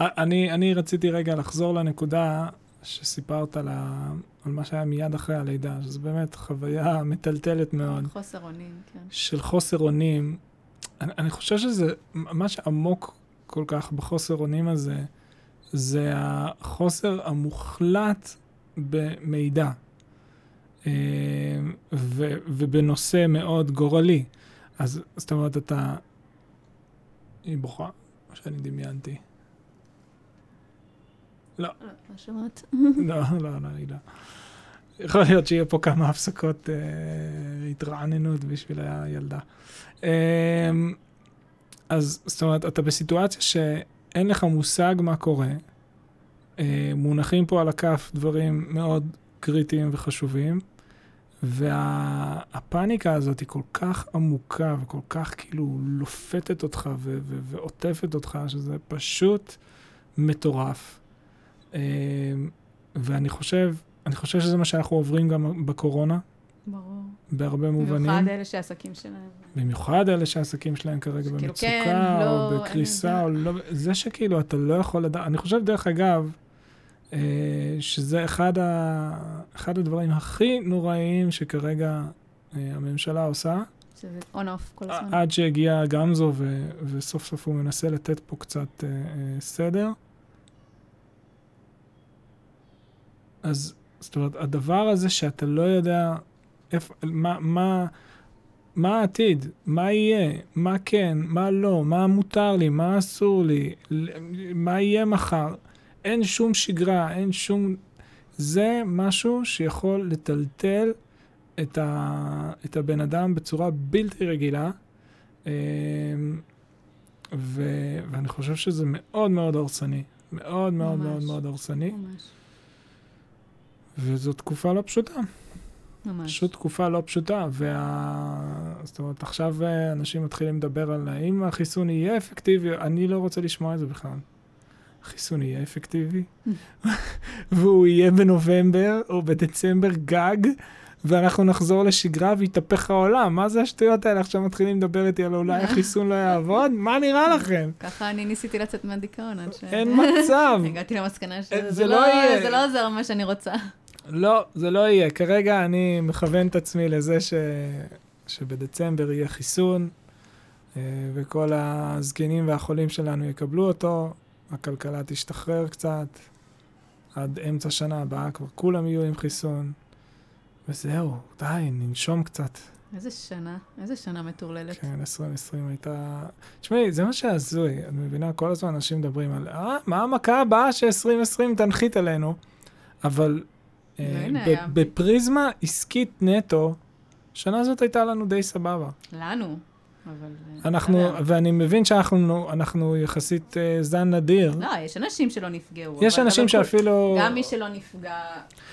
[SPEAKER 1] אני, אני רציתי רגע לחזור לנקודה שסיפרת על, ה, על מה שהיה מיד אחרי הלידה, שזו באמת חוויה מטלטלת מאוד,
[SPEAKER 2] חוסר אונים, כן.
[SPEAKER 1] של חוסר אונים. אני, אני חושב שזה, מה שעמוק כל כך בחוסר אונים הזה, זה החוסר המוחלט במידע. אה, ו, ובנושא מאוד גורלי. אז זאת אומרת, אתה... היא בוכה, או שאני דמיינתי.
[SPEAKER 2] לא, לא שמעת.
[SPEAKER 1] לא, לא, לא, היא לא. יכול להיות שיהיה פה כמה הפסקות אה, התרעננות בשביל הילדה. אה, אז זאת אומרת, אתה בסיטואציה שאין לך מושג מה קורה. אה, מונחים פה על הכף דברים מאוד קריטיים וחשובים, והפאניקה הזאת היא כל כך עמוקה וכל כך כאילו לופתת אותך ו- ו- ועוטפת אותך, שזה פשוט מטורף. אה, ואני חושב, אני חושב שזה מה שאנחנו עוברים גם בקורונה,
[SPEAKER 2] ברור.
[SPEAKER 1] בהרבה מובנים.
[SPEAKER 2] במיוחד אלה שהעסקים שלהם.
[SPEAKER 1] במיוחד אלה שהעסקים שלהם כרגע במצוקה,
[SPEAKER 2] כן, לא,
[SPEAKER 1] או בקריסה. או לא... זה שכאילו אתה לא יכול לדעת... אני חושב, דרך אגב, אה, שזה אחד, ה... אחד הדברים הכי נוראיים שכרגע אה, הממשלה עושה,
[SPEAKER 2] שזה און-אוף כל הזמן.
[SPEAKER 1] עד שהגיע גמזו ו... וסוף סוף הוא מנסה לתת פה קצת אה, סדר. אז זאת אומרת, הדבר הזה שאתה לא יודע איפה, מה, מה, מה העתיד, מה יהיה, מה כן, מה לא, מה מותר לי, מה אסור לי, מה יהיה מחר, אין שום שגרה, אין שום... זה משהו שיכול לטלטל את, ה, את הבן אדם בצורה בלתי רגילה. אמ, ו, ואני חושב שזה מאוד מאוד הרסני. מאוד מאוד
[SPEAKER 2] ממש.
[SPEAKER 1] מאוד מאוד הרסני.
[SPEAKER 2] ממש.
[SPEAKER 1] וזו תקופה לא פשוטה.
[SPEAKER 2] ממש.
[SPEAKER 1] פשוט תקופה לא פשוטה. וה... זאת אומרת, עכשיו אה, אנשים מתחילים לדבר על האם החיסון יהיה אפקטיבי, אני לא רוצה לשמוע את זה בכלל. החיסון יהיה אפקטיבי, והוא יהיה בנובמבר או בדצמבר גג, ואנחנו נחזור לשגרה ויתהפך העולם. מה זה השטויות האלה? עכשיו מתחילים לדבר איתי על אולי החיסון לא יעבוד? מה נראה לכם?
[SPEAKER 2] ככה אני ניסיתי לצאת מהדיכאון עד ש...
[SPEAKER 1] אין מצב.
[SPEAKER 2] הגעתי למסקנה
[SPEAKER 1] זה
[SPEAKER 2] שזה
[SPEAKER 1] לא
[SPEAKER 2] לא, לא עוזר מה שאני רוצה.
[SPEAKER 1] לא, זה לא יהיה. כרגע אני מכוון את עצמי לזה ש... שבדצמבר יהיה חיסון, אה, וכל הזקנים והחולים שלנו יקבלו אותו, הכלכלה תשתחרר קצת, עד אמצע שנה הבאה כבר כולם יהיו עם חיסון, וזהו, די, ננשום קצת.
[SPEAKER 2] איזה שנה, איזה שנה מטורללת.
[SPEAKER 1] כן, 2020 הייתה... תשמעי, זה מה שהזוי, את מבינה? כל הזמן אנשים מדברים על, אה, מה המכה הבאה ש-2020 תנחית עלינו? אבל אה,
[SPEAKER 2] היה-
[SPEAKER 1] בפריזמה עסקית נטו, שנה הזאת הייתה לנו די סבבה.
[SPEAKER 2] לנו, אבל... אה,
[SPEAKER 1] אנחנו,
[SPEAKER 2] לא.
[SPEAKER 1] ואני מבין שאנחנו אנחנו יחסית אה, זן נדיר.
[SPEAKER 2] לא, יש אנשים שלא נפגעו.
[SPEAKER 1] יש אנשים
[SPEAKER 2] כול-
[SPEAKER 1] שאפילו...
[SPEAKER 2] גם מי שלא נפגע...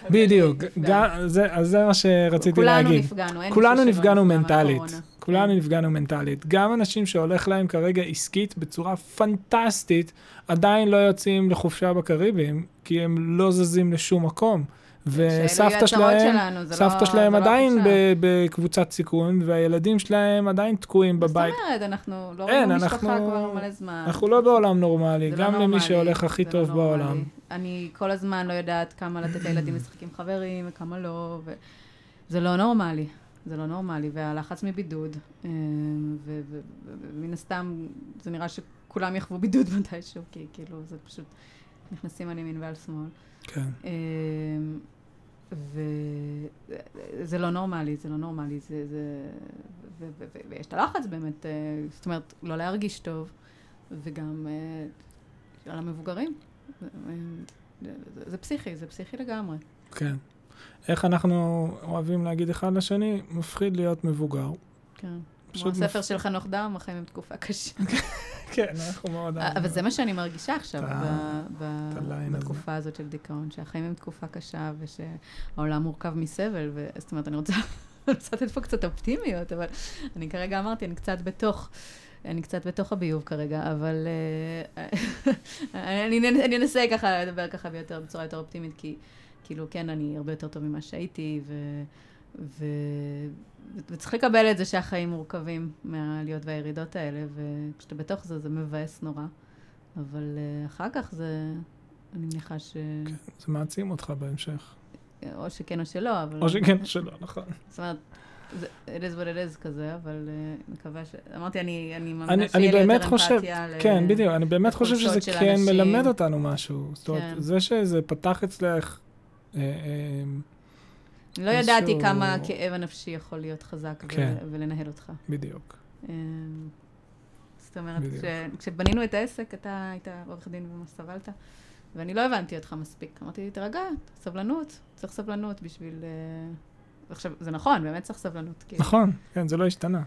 [SPEAKER 1] בדיוק, אז זה מה שרציתי
[SPEAKER 2] כולנו
[SPEAKER 1] להגיד.
[SPEAKER 2] נפגענו, אין
[SPEAKER 1] כולנו נפגענו
[SPEAKER 2] נפגע
[SPEAKER 1] מנטלית. כולנו
[SPEAKER 2] כן.
[SPEAKER 1] נפגענו מנטלית. גם אנשים שהולך להם כרגע עסקית בצורה פנטסטית, עדיין לא יוצאים לחופשה בקריביים, כי הם לא זזים לשום מקום. וסבתא שלהם,
[SPEAKER 2] שלנו,
[SPEAKER 1] סבתא
[SPEAKER 2] לא-
[SPEAKER 1] שלהם
[SPEAKER 2] לא
[SPEAKER 1] עדיין בקבוצת סיכון, והילדים שלהם עדיין תקועים בבית.
[SPEAKER 2] זאת אומרת, אנחנו לא רואים משפחה כבר מלא זמן.
[SPEAKER 1] אנחנו לא בעולם נורמלי,
[SPEAKER 2] לא
[SPEAKER 1] גם למי שהולך הכי טוב
[SPEAKER 2] לא.
[SPEAKER 1] בעולם.
[SPEAKER 2] אני כל הזמן לא יודעת כמה לתת לילדים לשחק עם חברים וכמה לא, ו... זה לא נורמלי. זה לא נורמלי, והלחץ מבידוד, אה, ומן הסתם, זה נראה שכולם יחוו בידוד מתישהו, כי כאילו, זה פשוט נכנסים על ימין ועל שמאל.
[SPEAKER 1] כן.
[SPEAKER 2] וזה לא נורמלי, זה לא נורמלי, זה, זה, ו, ו, ו, ויש את הלחץ באמת, אה, זאת אומרת, לא להרגיש טוב, וגם אה, על המבוגרים. זה, זה, זה פסיכי, זה פסיכי לגמרי.
[SPEAKER 1] כן. איך אנחנו אוהבים להגיד אחד לשני, מפחיד להיות מבוגר.
[SPEAKER 2] כן. כמו הספר של חנוך דם, החיים הם תקופה קשה.
[SPEAKER 1] כן, אנחנו מאוד...
[SPEAKER 2] אבל זה מה שאני מרגישה עכשיו. בתקופה הזאת של דיכאון, שהחיים הם תקופה קשה ושהעולם מורכב מסבל, זאת אומרת, אני רוצה לתת פה קצת אופטימיות, אבל אני כרגע אמרתי, אני קצת בתוך... אני קצת בתוך הביוב כרגע, אבל אה, אני, אנסה ככה לדבר ככה בצורה יותר אופטימית, כי כאילו, כן, אני הרבה יותר טוב ממה שהייתי, ו, ו, וצריך לקבל את זה שהחיים מורכבים מהעליות והירידות האלה, וכשאתה בתוך זה, זה מבאס נורא. אבל uh, אחר כך זה, אני מניחה ש...
[SPEAKER 1] זה מעצים אותך בהמשך.
[SPEAKER 2] או שכן או שלא, אבל...
[SPEAKER 1] או שכן או שלא, נכון.
[SPEAKER 2] זאת אומרת, זה- it is what it is כזה, אבל uh, מקווה ש... אמרתי, אני, אני
[SPEAKER 1] אני-
[SPEAKER 2] מאמינה
[SPEAKER 1] אני
[SPEAKER 2] שיהיה לי יותר אמפתיה ל...
[SPEAKER 1] כן, בדיוק, אני באמת חושב שזה כן
[SPEAKER 2] אנשים.
[SPEAKER 1] מלמד אותנו משהו. זאת אומרת,
[SPEAKER 2] כן.
[SPEAKER 1] זה שזה פתח אצלך... אה, אה,
[SPEAKER 2] לא ידעתי
[SPEAKER 1] איזשהו-
[SPEAKER 2] כמה הכאב הנפשי יכול להיות חזק ו-
[SPEAKER 1] כן.
[SPEAKER 2] ולנהל אותך.
[SPEAKER 1] בדיוק.
[SPEAKER 2] אמ, זאת אומרת. כש- כשבנינו את העסק, אתה היית עורך דין וממש סבלת, ואני לא הבנתי אותך מספיק. אמרתי, תירגע, סבלנות, צריך סבלנות בשביל... אה, עכשיו, זה נכון, באמת צריך סבלנות. כאילו.
[SPEAKER 1] נכון, כן, זה לא השתנה.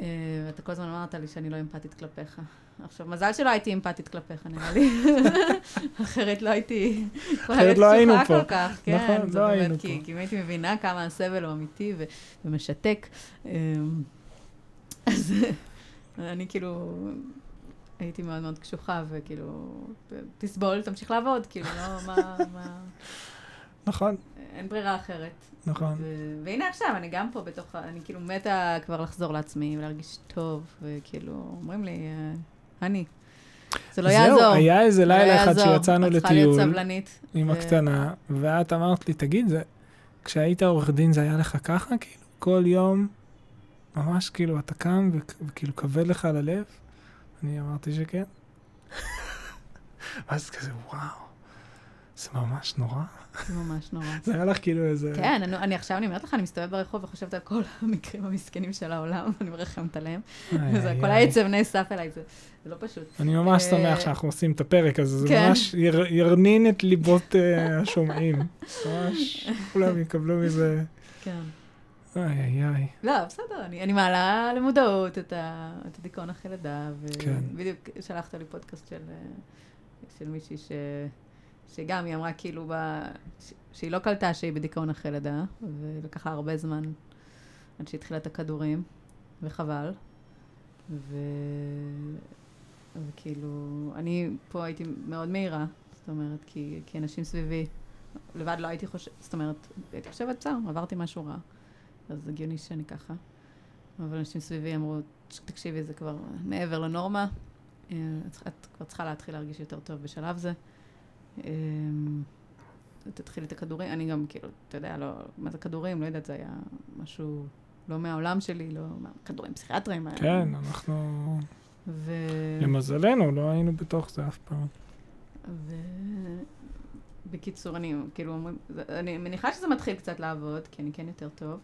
[SPEAKER 2] אה, ואתה כל הזמן אמרת לי שאני לא אמפתית כלפיך. עכשיו, מזל שלא הייתי אמפתית כלפיך, נראה לי. אחרת לא הייתי... יכולה להיות
[SPEAKER 1] לא היינו פה.
[SPEAKER 2] כל כך, כן.
[SPEAKER 1] נכון, לא היינו
[SPEAKER 2] כי,
[SPEAKER 1] פה.
[SPEAKER 2] כי אם הייתי מבינה כמה הסבל הוא אמיתי ו- ומשתק, אה, אז אני כאילו... הייתי מאוד מאוד קשוחה, וכאילו, תסבול, תמשיך לעבוד, כאילו, לא, מה, מה,
[SPEAKER 1] נכון,
[SPEAKER 2] אין ברירה אחרת.
[SPEAKER 1] נכון.
[SPEAKER 2] ו- והנה עכשיו, אני גם פה בתוך, אני כאילו מתה כבר לחזור לעצמי ולהרגיש טוב, וכאילו, אומרים לי, אה, אני, זה לא יעזור.
[SPEAKER 1] זהו, היה איזה
[SPEAKER 2] זה לא
[SPEAKER 1] לילה אחד
[SPEAKER 2] יעזור.
[SPEAKER 1] שיצאנו לטיול. עם
[SPEAKER 2] ו-
[SPEAKER 1] הקטנה, ואת אמרת לי, תגיד, זה- כשהיית עורך דין זה היה לך ככה? כאילו, כל יום, ממש כאילו, אתה קם וכ- וכאילו כבד לך על הלב? אני אמרתי שכן. ואז כזה, וואו, זה ממש נורא.
[SPEAKER 2] זה ממש נורא.
[SPEAKER 1] זה היה לך כאילו איזה...
[SPEAKER 2] כן, אני, אני עכשיו, אני אומרת לך, אני מסתובבת ברחוב וחושבת על כל המקרים המסכנים של העולם, ואני מרחמת עליהם.
[SPEAKER 1] איי,
[SPEAKER 2] כל. העצב נאסף אליי, זה, זה לא פשוט.
[SPEAKER 1] אני ממש
[SPEAKER 2] אה,
[SPEAKER 1] שמח שאנחנו עושים את הפרק הזה, זה
[SPEAKER 2] כן.
[SPEAKER 1] ממש יר- ירנין את ליבות אה, השומעים. ממש, כולם יקבלו מזה,
[SPEAKER 2] כן.
[SPEAKER 1] איי איי איי.
[SPEAKER 2] לא, בסדר, אני, אני מעלה למודעות את, ה, את הדיכאון אחרי לידה,
[SPEAKER 1] כן.
[SPEAKER 2] ובדיוק שלחת לי פודקאסט של, אה, של מישהי ש, שגם היא אמרה כאילו ב, שהיא לא קלטה שהיא בדיכאון אחרי לידה, ולקח לה הרבה זמן עד שהתחילה את הכדורים, וחבל. ו... וכאילו, אני פה הייתי מאוד מהירה, זאת אומרת, כי, כי אנשים סביבי, לבד לא הייתי חושבת, זאת אומרת, הייתי חושבת, בסדר, עברתי משהו רע. אז הגיוני שאני ככה. אבל אנשים סביבי אמרו, תקשיבי, זה כבר מעבר לנורמה, אה, את את כבר צריכה להתחיל להרגיש יותר טוב בשלב זה. אה, תתחילי את הכדורים, אני גם כאילו, אתה יודע, לא, מה זה כדורים? לא יודעת, זה היה משהו לא מהעולם שלי, לא, מה, כדורים פסיכיאטריים. היה-
[SPEAKER 1] כן, אנחנו,
[SPEAKER 2] ו...
[SPEAKER 1] למזלנו, לא היינו בתוך זה אף פעם.
[SPEAKER 2] ו... בקיצור, אני כאילו, אומרים, אני מניחה שזה מתחיל קצת לעבוד, כי אני כן יותר טוב.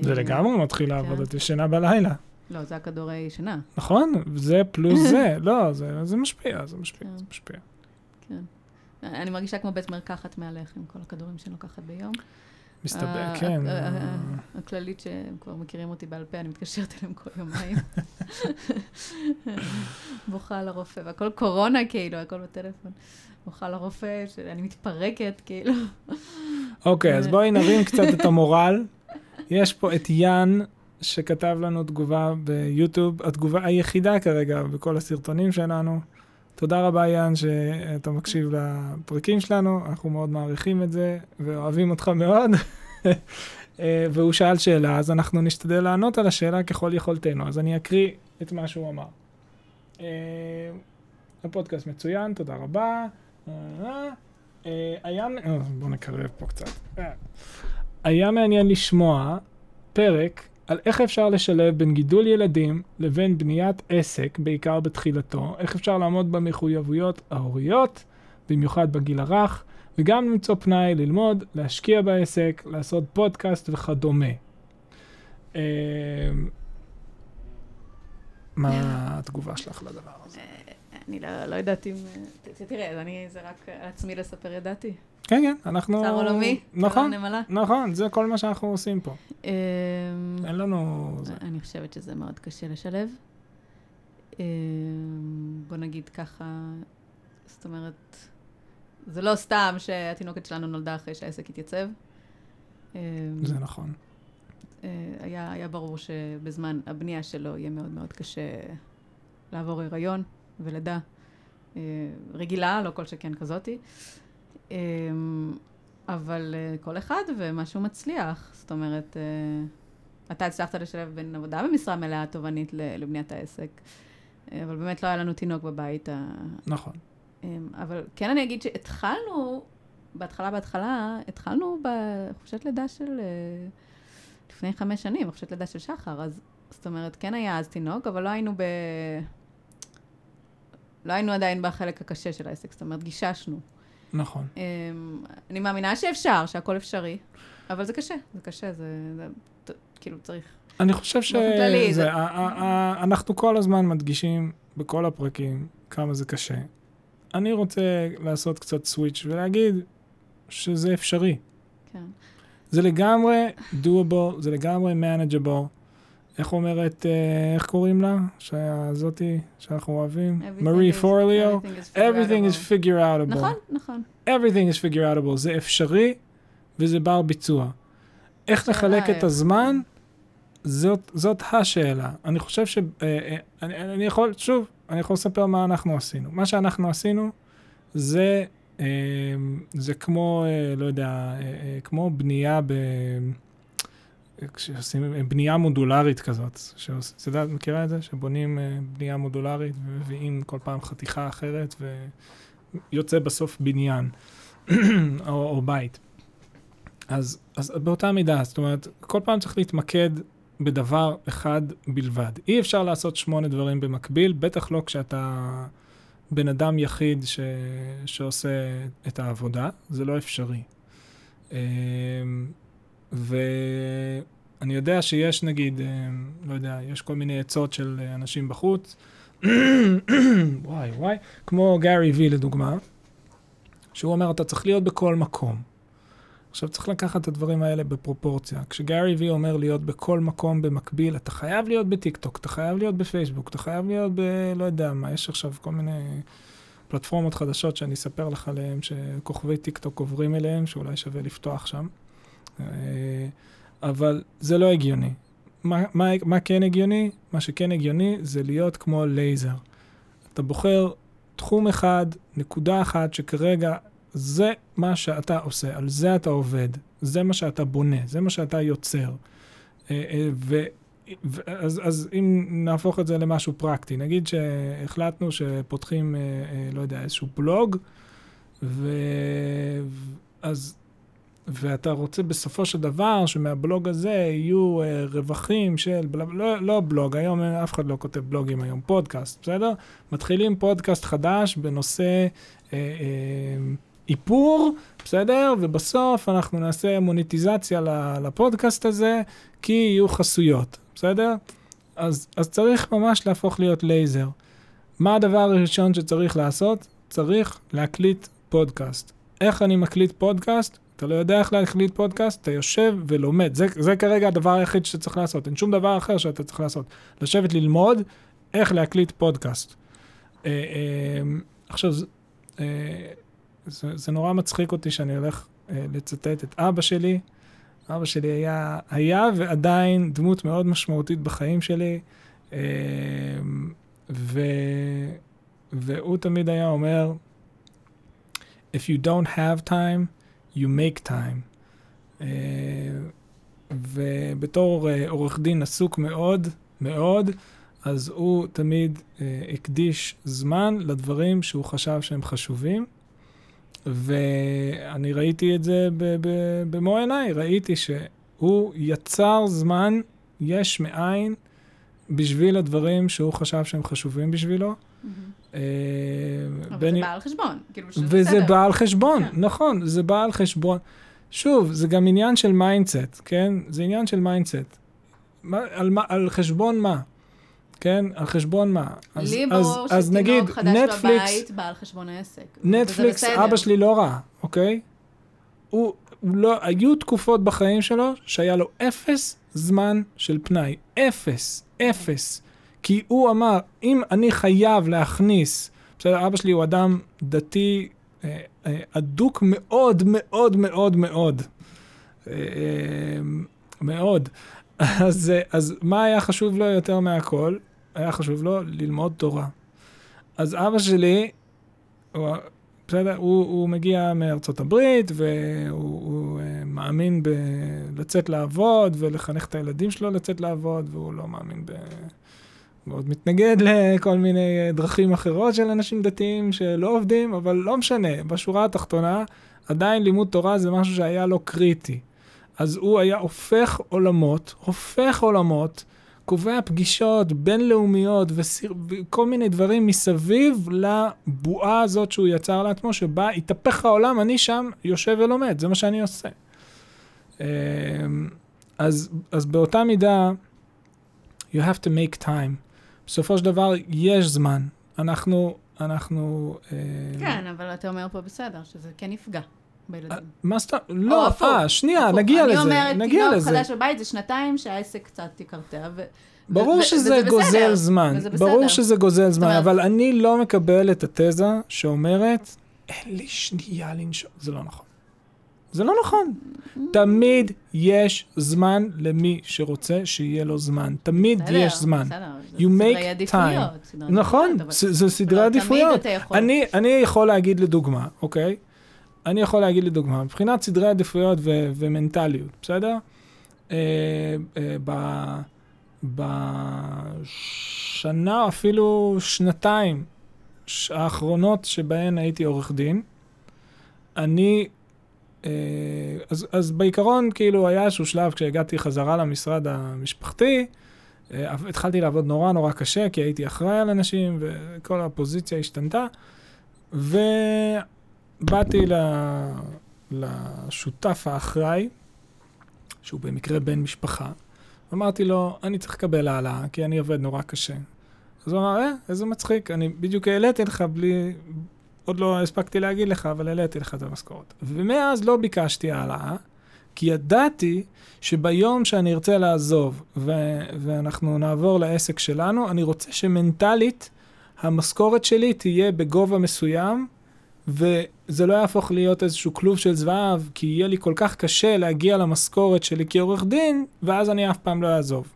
[SPEAKER 1] זה
[SPEAKER 2] אה,
[SPEAKER 1] לגמרי מתחיל לעבוד,
[SPEAKER 2] כן.
[SPEAKER 1] את ישנה בלילה.
[SPEAKER 2] לא, זה הכדורי שינה.
[SPEAKER 1] נכון? זה פלוס זה, לא, זה, זה משפיע, זה משפיע,
[SPEAKER 2] כן.
[SPEAKER 1] זה משפיע.
[SPEAKER 2] כן. אני מרגישה כמו בית מרקחת מהלך עם כל הכדורים שאני לוקחת ביום.
[SPEAKER 1] מסתבר,
[SPEAKER 2] ה-
[SPEAKER 1] כן.
[SPEAKER 2] ה- ה-
[SPEAKER 1] אה,
[SPEAKER 2] הכללית שהם כבר מכירים אותי בעל פה, אני מתקשרת אליהם כל יומיים. בוכה לרופא, והכל קורונה כאילו, הכל בטלפון. בוכה לרופא, שאני מתפרקת כאילו.
[SPEAKER 1] אוקיי, אז בואי נרים קצת את המורל. יש פה את יאן, שכתב לנו תגובה ביוטיוב, התגובה היחידה כרגע בכל הסרטונים שלנו. תודה רבה, יאן, שאתה מקשיב לפרקים שלנו, אנחנו מאוד מעריכים את זה, ואוהבים אותך מאוד. אה, והוא שאל שאלה, אז אנחנו נשתדל לענות על השאלה ככל יכולתנו. אז אני אקריא את מה שהוא אמר. אה, הפודקאסט מצוין, תודה רבה. אה, היה, בואו נקרב פה קצת. היה מעניין לשמוע פרק על איך אפשר לשלב בין גידול ילדים לבין בניית עסק, בעיקר בתחילתו, איך אפשר לעמוד במחויבויות ההוריות, במיוחד בגיל הרך, וגם למצוא פנאי ללמוד, להשקיע בעסק, לעשות פודקאסט וכדומה. אה, מה התגובה שלך לדבר הזה?
[SPEAKER 2] אני לא לא יודעת אם... ת- תראה, אני, זה רק עצמי לספר ידעתי.
[SPEAKER 1] כן, כן, אנחנו...
[SPEAKER 2] צער עולמי.
[SPEAKER 1] נכון,
[SPEAKER 2] נמלה.
[SPEAKER 1] נכון, זה כל מה שאנחנו עושים פה.
[SPEAKER 2] אמ,
[SPEAKER 1] אין לנו...
[SPEAKER 2] אני חושבת שזה מאוד קשה לשלב. אמ, בוא נגיד ככה, זאת אומרת, זה לא סתם שהתינוקת שלנו נולדה אחרי שהעסק התייצב. אמ,
[SPEAKER 1] זה נכון.
[SPEAKER 2] אה, היה, היה ברור שבזמן הבנייה שלו יהיה מאוד מאוד קשה לעבור הריון ולידה אה, רגילה, לא כל שכן כזאתי. אה, אבל אה, כל אחד ומה שהוא מצליח. זאת אומרת, אתה הצלחת לשלב בין עבודה במשרה מלאה תובענית לבניית העסק, אבל באמת לא היה לנו תינוק בבית.
[SPEAKER 1] נכון.
[SPEAKER 2] אבל כן אני אגיד שהתחלנו, בהתחלה בהתחלה, התחלנו בחופשת לידה של... לפני חמש שנים, חופשת לידה של שחר, אז זאת אומרת, כן היה אז תינוק, אבל לא היינו ב... לא היינו עדיין בחלק הקשה של העסק, זאת אומרת, גיששנו.
[SPEAKER 1] נכון.
[SPEAKER 2] אמ, אני מאמינה שאפשר, שהכל אפשרי, אבל זה קשה, זה קשה, זה... זה כאילו, צריך...
[SPEAKER 1] אני חושב
[SPEAKER 2] באופן כללי,
[SPEAKER 1] שזה,
[SPEAKER 2] זה-
[SPEAKER 1] ה- ה- ה- אנחנו כל הזמן מדגישים בכל הפרקים כמה זה קשה. אני רוצה לעשות קצת סוויץ' ולהגיד שזה אפשרי.
[SPEAKER 2] כן.
[SPEAKER 1] זה לגמרי doable, זה לגמרי manageable. איך אומרת, אה, איך קוראים לה? שהזאתי, שאנחנו אוהבים? מרי פורליו?
[SPEAKER 2] everything is
[SPEAKER 1] figure outable.
[SPEAKER 2] נכון, נכון.
[SPEAKER 1] everything is figure outable. זה אפשרי וזה בר ביצוע. איך לחלק את. הזמן, זאת, זאת השאלה. אני חושב ש... אה, אה, אני, אני יכול, שוב, אני יכול לספר מה אנחנו עשינו. מה שאנחנו עשינו זה, זה כמו, לא יודע, כמו בנייה ב... כשעושים אה, בנייה מודולרית כזאת, שעוש- את מכירה את זה? שבונים אה, בנייה מודולרית ומביאים כל פעם חתיכה אחרת ויוצא בסוף בניין או, או בית. אז, אז באותה מידה, זאת אומרת, כל פעם צריך להתמקד בדבר אחד בלבד. אי אפשר לעשות שמונה דברים במקביל, בטח לא כשאתה בן אדם יחיד ש, שעושה את העבודה, זה לא אפשרי. ואני יודע שיש נגיד, אמ, לא יודע, יש כל מיני עצות של אה, אנשים בחוץ, וואי וואי, כמו גארי וי לדוגמה, שהוא אומר, אתה צריך להיות בכל מקום. עכשיו צריך לקחת את הדברים האלה בפרופורציה. כשגארי וי אומר להיות בכל מקום במקביל, אתה חייב להיות בטיקטוק, אתה חייב להיות בפייסבוק, אתה חייב להיות ב... לא יודע מה, יש עכשיו כל מיני פלטפורמות חדשות שאני אספר לך עליהן, שכוכבי טיקטוק עוברים אליהן, שאולי שווה לפתוח שם. אה, אבל זה לא הגיוני. מה, מה, מה כן הגיוני? מה שכן הגיוני זה להיות כמו לייזר. אתה בוחר תחום אחד, נקודה אחת, שכרגע זה מה שאתה עושה, על זה אתה עובד, זה מה שאתה בונה, זה מה שאתה יוצר. אה, אה, ו... ו- אז, אז אם נהפוך את זה למשהו פרקטי, נגיד שהחלטנו שפותחים, לא יודע, איזשהו בלוג, ו... אז, ואתה רוצה בסופו של דבר שמהבלוג הזה יהיו אה, רווחים של, בלה- לא, לא בלוג, היום אף אחד לא כותב בלוגים היום, פודקאסט, בסדר? מתחילים פודקאסט חדש בנושא אה, אה, איפור, בסדר? ובסוף אנחנו נעשה מוניטיזציה לפודקאסט הזה, כי יהיו חסויות, בסדר? אז, אז צריך ממש להפוך להיות לייזר. מה הדבר הראשון שצריך לעשות? צריך להקליט פודקאסט. איך אני מקליט פודקאסט? אתה לא יודע איך להקליט פודקאסט, אתה יושב ולומד. זה, זה כרגע הדבר היחיד שצריך לעשות, אין שום דבר אחר שאתה צריך לעשות. לשבת ללמוד איך להקליט פודקאסט. אה, אה, עכשיו, אה, זה, זה נורא מצחיק אותי שאני הולך אה, לצטט את אבא שלי. אבא שלי היה, היה ועדיין דמות מאוד משמעותית בחיים שלי, אה, ו, והוא תמיד היה אומר, If you don't have time, you make time. Uh, ובתור uh, עורך דין עסוק מאוד, מאוד, אז הוא תמיד uh, הקדיש זמן לדברים שהוא חשב שהם חשובים. ואני ראיתי את זה במו עיניי, ראיתי שהוא יצר זמן יש מאין בשביל הדברים שהוא חשב שהם חשובים בשבילו.
[SPEAKER 2] אה, אבל זה בא על חשבון, כאילו שזה
[SPEAKER 1] בסדר. וזה בא על חשבון,
[SPEAKER 2] כן.
[SPEAKER 1] נכון, זה בא על חשבון. שוב, זה גם עניין של mindset, כן? זה עניין של mindset. על, על חשבון מה? כן? על חשבון מה?
[SPEAKER 2] אז, לי ברור שתינוק חדש נטפליקס, בבית בא על חשבון העסק.
[SPEAKER 1] נטפליקס, אבא שלי לא רע, אוקיי? הוא, הוא לא, היו תקופות בחיים שלו שהיה לו אפס זמן של פנאי. אפס, אפס. כי הוא אמר, אם אני חייב להכניס, בסדר, אבא שלי הוא אדם דתי אה, אה, אדוק מאוד מאוד מאוד מאוד. אה, מאוד. אז, אז מה היה חשוב לו יותר מהכל? היה חשוב לו ללמוד תורה. אז אבא שלי, הוא, בסדר, הוא, הוא מגיע מארצות הברית, והוא הוא, מאמין בלצאת לעבוד ולחנך את הילדים שלו לצאת לעבוד, והוא לא מאמין ב... מאוד מתנגד לכל מיני דרכים אחרות של אנשים דתיים שלא עובדים, אבל לא משנה, בשורה התחתונה, עדיין לימוד תורה זה משהו שהיה לו קריטי. אז הוא היה הופך עולמות, הופך עולמות, קובע פגישות בינלאומיות וכל מיני דברים מסביב לבועה הזאת שהוא יצר לעצמו, שבה התהפך העולם, אני שם יושב ולומד, זה מה שאני עושה. אמ, אז, אז באותה מידה, you have to make time. בסופו של דבר יש זמן. אנחנו, אנחנו...
[SPEAKER 2] אה, כן, אבל אתה אומר פה בסדר, שזה כן יפגע. בילדים. אה,
[SPEAKER 1] מה אומרת? לא, אה, שנייה, נגיע לזה, נגיע לזה.
[SPEAKER 2] אני אומרת, תינוק חדש בבית זה שנתיים שהעסק קצת יקרטע.
[SPEAKER 1] ברור שזה גוזל זמן, ברור שזה גוזל זמן, אבל אני לא מקבל את התזה שאומרת, אין לי שנייה לנשום, זה לא נכון. זה לא נכון. תמיד יש זמן למי שרוצה שיהיה לו זמן. תמיד בסדר, יש זמן. בסדר,
[SPEAKER 2] you make time.
[SPEAKER 1] נכון, זה סדרי עדיפויות. אני, אני יכול להגיד לדוגמה, אוקיי? אני יכול להגיד לדוגמה, מבחינת סדרי עדיפויות ו- ומנטליות, בסדר? אה, אה, ב- בשנה, אפילו שנתיים האחרונות שבהן הייתי עורך דין, אני אז, אז בעיקרון, כאילו, היה איזשהו שלב כשהגעתי חזרה למשרד המשפחתי, אה, התחלתי לעבוד נורא נורא קשה, כי הייתי אחראי על אנשים, וכל הפוזיציה השתנתה, ובאתי לשותף האחראי, שהוא במקרה בן משפחה, אמרתי לו, אני צריך לקבל העלאה, כי אני עובד נורא קשה. אז הוא אמר, אה, איזה מצחיק, אני בדיוק העליתי לך בלי, עוד לא הספקתי להגיד לך, אבל העליתי לך את המשכורת. ומאז לא ביקשתי העלאה, כי ידעתי שביום שאני ארצה לעזוב ו- ואנחנו נעבור לעסק שלנו, אני רוצה שמנטלית המשכורת שלי תהיה בגובה מסוים, וזה לא יהפוך להיות איזשהו כלוב של זהב, כי יהיה לי כל כך קשה להגיע למשכורת שלי כעורך דין, ואז אני אף פעם לא אעזוב.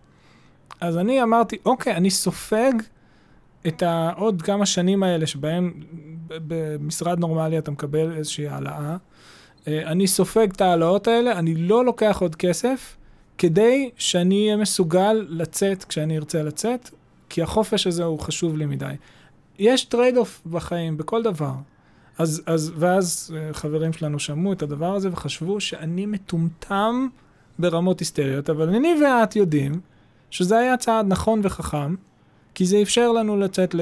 [SPEAKER 1] אז אני אמרתי, אוקיי, אני סופג את העוד כמה שנים האלה שבהם במשרד נורמלי אתה מקבל איזושהי העלאה. אה, אני סופג את ההעלאות האלה, אני לא לוקח עוד כסף כדי שאני אהיה מסוגל לצאת כשאני ארצה לצאת, כי החופש הזה הוא חשוב לי מדי. יש trade-off בחיים, בכל דבר. אז, אז, ואז אה, חברים שלנו שמעו את הדבר הזה וחשבו שאני מטומטם ברמות היסטריות, אבל אני ואת יודעים שזה היה צעד נכון וחכם, כי זה אפשר לנו לצאת ל...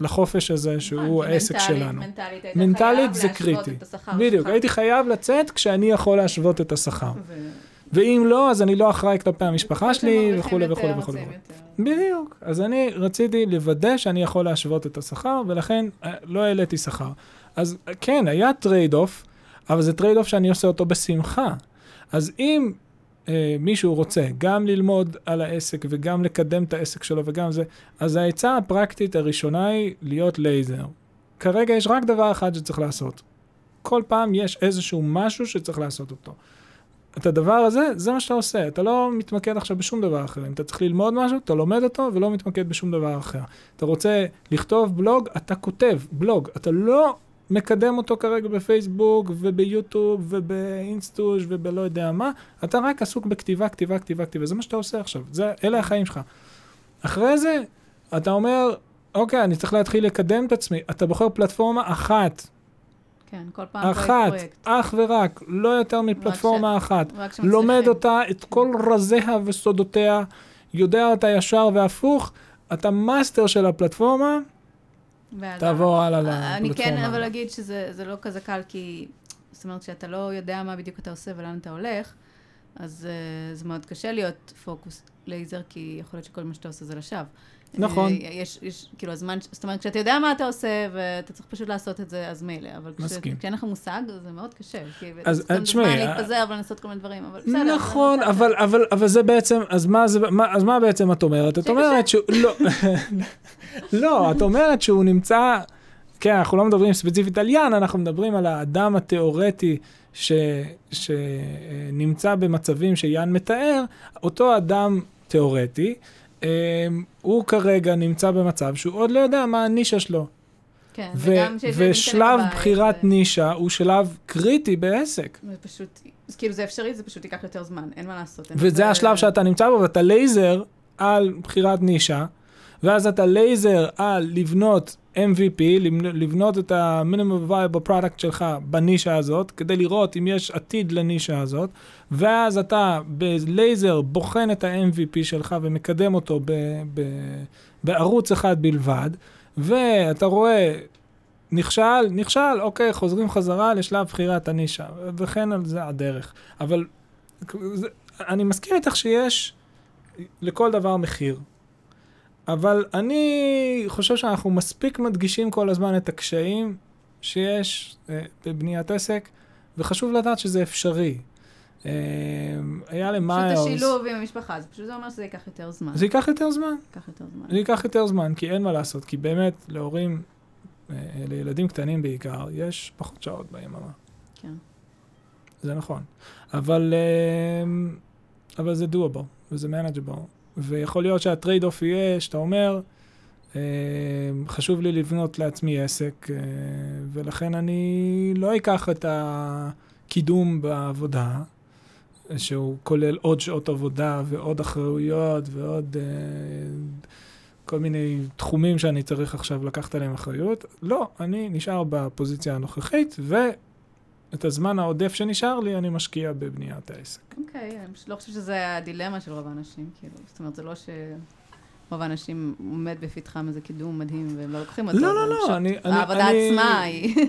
[SPEAKER 1] לחופש הזה שהוא העסק שלנו.
[SPEAKER 2] מנטלית, מנטלית
[SPEAKER 1] זה קריטי. בדיוק, הייתי חייב לצאת כשאני יכול להשוות את השכר. ואם לא, אז אני לא אחראי כלפי המשפחה שלי וכולי וכולי וכולי. בדיוק. אז אני רציתי לוודא שאני יכול להשוות את השכר, ולכן אה, לא העליתי שכר. אז כן, היה trade-off, אבל זה trade-off שאני עושה אותו בשמחה. אז אם אה, מישהו רוצה גם ללמוד על העסק וגם לקדם את העסק שלו וגם זה, אז העצה הפרקטית הראשונה היא להיות לייזר. כרגע יש רק דבר אחד שצריך לעשות. כל פעם יש איזשהו משהו שצריך לעשות אותו. את הדבר הזה, זה מה שאתה עושה. אתה לא מתמקד עכשיו בשום דבר אחר. אם אתה צריך ללמוד משהו, אתה לומד אותו ולא מתמקד בשום דבר אחר. אתה רוצה לכתוב בלוג, אתה כותב בלוג. אתה לא מקדם אותו כרגע בפייסבוק וביוטיוב ובאינסטוש ובלא יודע מה, אתה רק עסוק בכתיבה, כתיבה, כתיבה, כתיבה. זה מה שאתה עושה עכשיו. זה, אלה החיים שלך. אחרי זה, אתה אומר, אוקיי, אני צריך להתחיל לקדם את עצמי. אתה בוחר פלטפורמה אחת.
[SPEAKER 2] כן, כל פעם
[SPEAKER 1] אחת,
[SPEAKER 2] פרויקט.
[SPEAKER 1] אך ורק, לא יותר מפלטפורמה אחת.
[SPEAKER 2] רק שמצליחים.
[SPEAKER 1] לומד אותה, את כל רזיה וסודותיה, יודע אותה ישר והפוך, אתה מאסטר של הפלטפורמה, תעבור הלאה
[SPEAKER 2] אני
[SPEAKER 1] לפלטפורמה.
[SPEAKER 2] כן, אבל אגיד שזה זה לא כזה קל, כי... זאת אומרת, כשאתה לא יודע מה בדיוק אתה עושה ולאן אתה הולך, אז אה, זה מאוד קשה להיות פוקוס לייזר, כי יכול להיות שכל מה שאתה עושה זה לשווא.
[SPEAKER 1] נכון.
[SPEAKER 2] אה, יש, יש, כאילו, הזמן, זאת אומרת, כשאתה יודע מה אתה עושה, ואתה צריך פשוט לעשות את זה, אז מילא. אבל כש-. כשאין לך מושג, זה מאוד קשה. כי
[SPEAKER 1] אז- אז תשמעי,
[SPEAKER 2] זמן
[SPEAKER 1] אה,
[SPEAKER 2] להתפזר ולנסות כל מיני דברים, אבל בסדר.
[SPEAKER 1] נכון, אבל, אבל, אבל זה בעצם, אז מה, זה, מה, אז מה בעצם את אומרת? את. אומרת שהוא, לא, לא, את אומרת שהוא נמצא, כן, אנחנו לא מדברים ספציפית על יאן, אנחנו מדברים על האדם התיאורטי ש, שנמצא במצבים שיאן מתאר, אותו אדם תיאורטי, אה, הוא כרגע נמצא במצב שהוא עוד לא יודע מה הנישה שלו.
[SPEAKER 2] כן,
[SPEAKER 1] ו-
[SPEAKER 2] וגם שיש
[SPEAKER 1] ושלב בחירת
[SPEAKER 2] זה-
[SPEAKER 1] נישה הוא שלב קריטי בעסק.
[SPEAKER 2] זה פשוט, כאילו זה אפשרי, זה פשוט ייקח יותר זמן, אין מה לעשות. אין
[SPEAKER 1] וזה
[SPEAKER 2] לזה-
[SPEAKER 1] השלב שאתה נמצא בו, ואתה לייזר על בחירת נישה, ואז אתה לייזר על לבנות MVP, לבנ- לבנות את ה-minimum viable product שלך בנישה הזאת, כדי לראות אם יש עתיד לנישה הזאת, ואז אתה בלייזר בוחן את ה-MVP שלך ומקדם אותו ב- ב- בערוץ אחד בלבד, ואתה רואה נכשל, נכשל, אוקיי, חוזרים חזרה לשלב בחירת הנישה, וכן על זה הדרך. אבל זה, אני מסכים איתך שיש לכל דבר מחיר. אבל אני חושב שאנחנו מספיק מדגישים כל הזמן את הקשיים שיש אה, בבניית עסק, וחשוב לדעת שזה אפשרי. אה, היה למיילס...
[SPEAKER 2] פשוט השילוב עם המשפחה, זה פשוט זה אומר שזה ייקח יותר זמן.
[SPEAKER 1] זה ייקח יותר זמן.
[SPEAKER 2] ייקח יותר זמן.
[SPEAKER 1] זה ייקח יותר זמן, כי אין מה לעשות, כי באמת להורים, אה, לילדים קטנים בעיקר, יש פחות שעות ביממה.
[SPEAKER 2] כן.
[SPEAKER 1] זה נכון. אבל, אה, אבל זה doable, וזה manageable. ויכול להיות שה trade-off יהיה, שאתה אומר, אה, חשוב לי לבנות לעצמי עסק, אה, ולכן אני לא אקח את הקידום בעבודה, שהוא כולל עוד שעות עבודה ועוד אחריויות ועוד אה, כל מיני תחומים שאני צריך עכשיו לקחת עליהם אחריות. לא, אני נשאר בפוזיציה הנוכחית, ואת הזמן העודף שנשאר לי אני משקיע בבניית העסק.
[SPEAKER 2] אוקיי, אני פשוט לא חושבת שזה הדילמה של רוב האנשים, כאילו. זאת אומרת, זה לא שרוב האנשים עומד בפתחם איזה קידום מדהים והם לא לוקחים אותו.
[SPEAKER 1] לא, לא, לא, אני... אני-
[SPEAKER 2] העבודה
[SPEAKER 1] אני-
[SPEAKER 2] עצמה היא...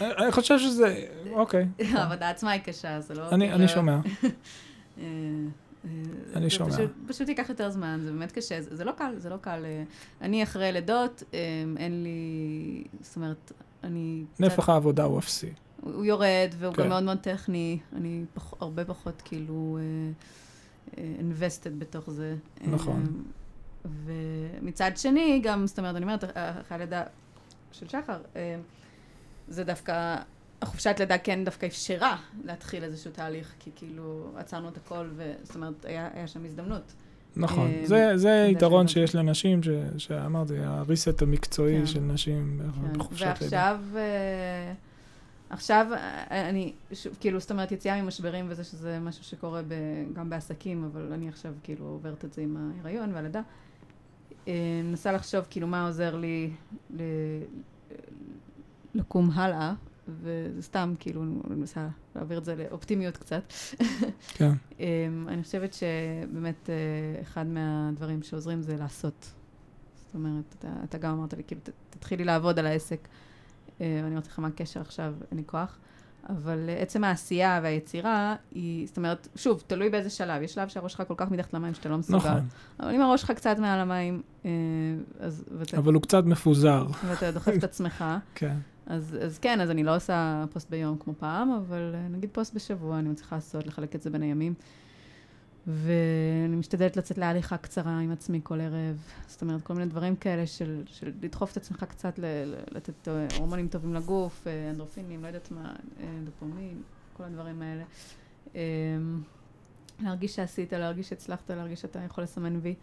[SPEAKER 1] אני חושב שזה... אוקיי,
[SPEAKER 2] העבודה עצמה היא קשה, זה לא...
[SPEAKER 1] אני
[SPEAKER 2] כאילו-
[SPEAKER 1] אני שומע.
[SPEAKER 2] אה, אה,
[SPEAKER 1] אני שומע.
[SPEAKER 2] פשוט, פשוט ייקח יותר זמן, זה באמת קשה, זה, זה לא קל, זה לא קל. אה, אני אחרי לידות, אין לי, זאת אומרת, אני... קצת-
[SPEAKER 1] נפח העבודה הוא אפסי.
[SPEAKER 2] הוא יורד, והוא
[SPEAKER 1] כן.
[SPEAKER 2] גם מאוד מאוד טכני, אני פח, הרבה פחות כאילו אה, אה, invested בתוך זה.
[SPEAKER 1] נכון.
[SPEAKER 2] אה, ומצד שני, גם, זאת אומרת, אני אומרת, אחרי הלידה של שחר, זה דווקא, החופשת לידה כן דווקא אפשרה להתחיל איזשהו תהליך, כי כאילו עצרנו את הכל, וזאת אומרת, היה, היה שם הזדמנות.
[SPEAKER 1] נכון. זה, זה יתרון. שיש לנשים, ש- שאמרתי, הריסט המקצועי
[SPEAKER 2] כן.
[SPEAKER 1] של נשים
[SPEAKER 2] כן.
[SPEAKER 1] בחופשת לידה.
[SPEAKER 2] ועכשיו, אה, עכשיו, אה, אני, שוב, כאילו, זאת אומרת, יציאה ממשברים וזה שזה משהו שקורה ב, גם בעסקים, אבל אני עכשיו כאילו עוברת את זה עם ההיריון והלידה. אה, מנסה לחשוב כאילו מה עוזר לי ל, לקום הלאה, וזה סתם, כאילו, אני מנסה להעביר את זה לאופטימיות קצת.
[SPEAKER 1] כן.
[SPEAKER 2] אמ, אני חושבת שבאמת אה, אחד מהדברים שעוזרים זה לעשות. זאת אומרת, אתה, אתה גם אמרת לי, כאילו, ת- תתחילי לעבוד על העסק. אה, אני אומרת לך, מה הקשר עכשיו? אין לי כוח. אבל אה, עצם העשייה והיצירה היא, זאת אומרת, שוב, תלוי באיזה שלב. יש שלב שהראש שלך כל כך מתחת למים שאתה לא מסוגל.
[SPEAKER 1] נכון,
[SPEAKER 2] אבל אם הראש שלך קצת מעל המים, אה, אז, ואתה,
[SPEAKER 1] אבל הוא קצת מפוזר.
[SPEAKER 2] ואתה דוחף את עצמך,
[SPEAKER 1] כן.
[SPEAKER 2] אז, אז כן, אז אני לא עושה פוסט ביום כמו פעם, אבל נגיד פוסט בשבוע אני מצליחה לעשות, לחלק את זה בין הימים. ואני משתדלת לצאת להליכה קצרה עם עצמי כל ערב. זאת אומרת, כל מיני דברים כאלה של, של לדחוף את עצמך קצת, ל, לתת אה, הורמונים טובים לגוף, אה, אנדרופינים, לא יודעת מה, אה, דופומין, כל הדברים האלה. אמ, להרגיש שעשית, להרגיש שהצלחת, להרגיש שאתה יכול לסמן וי.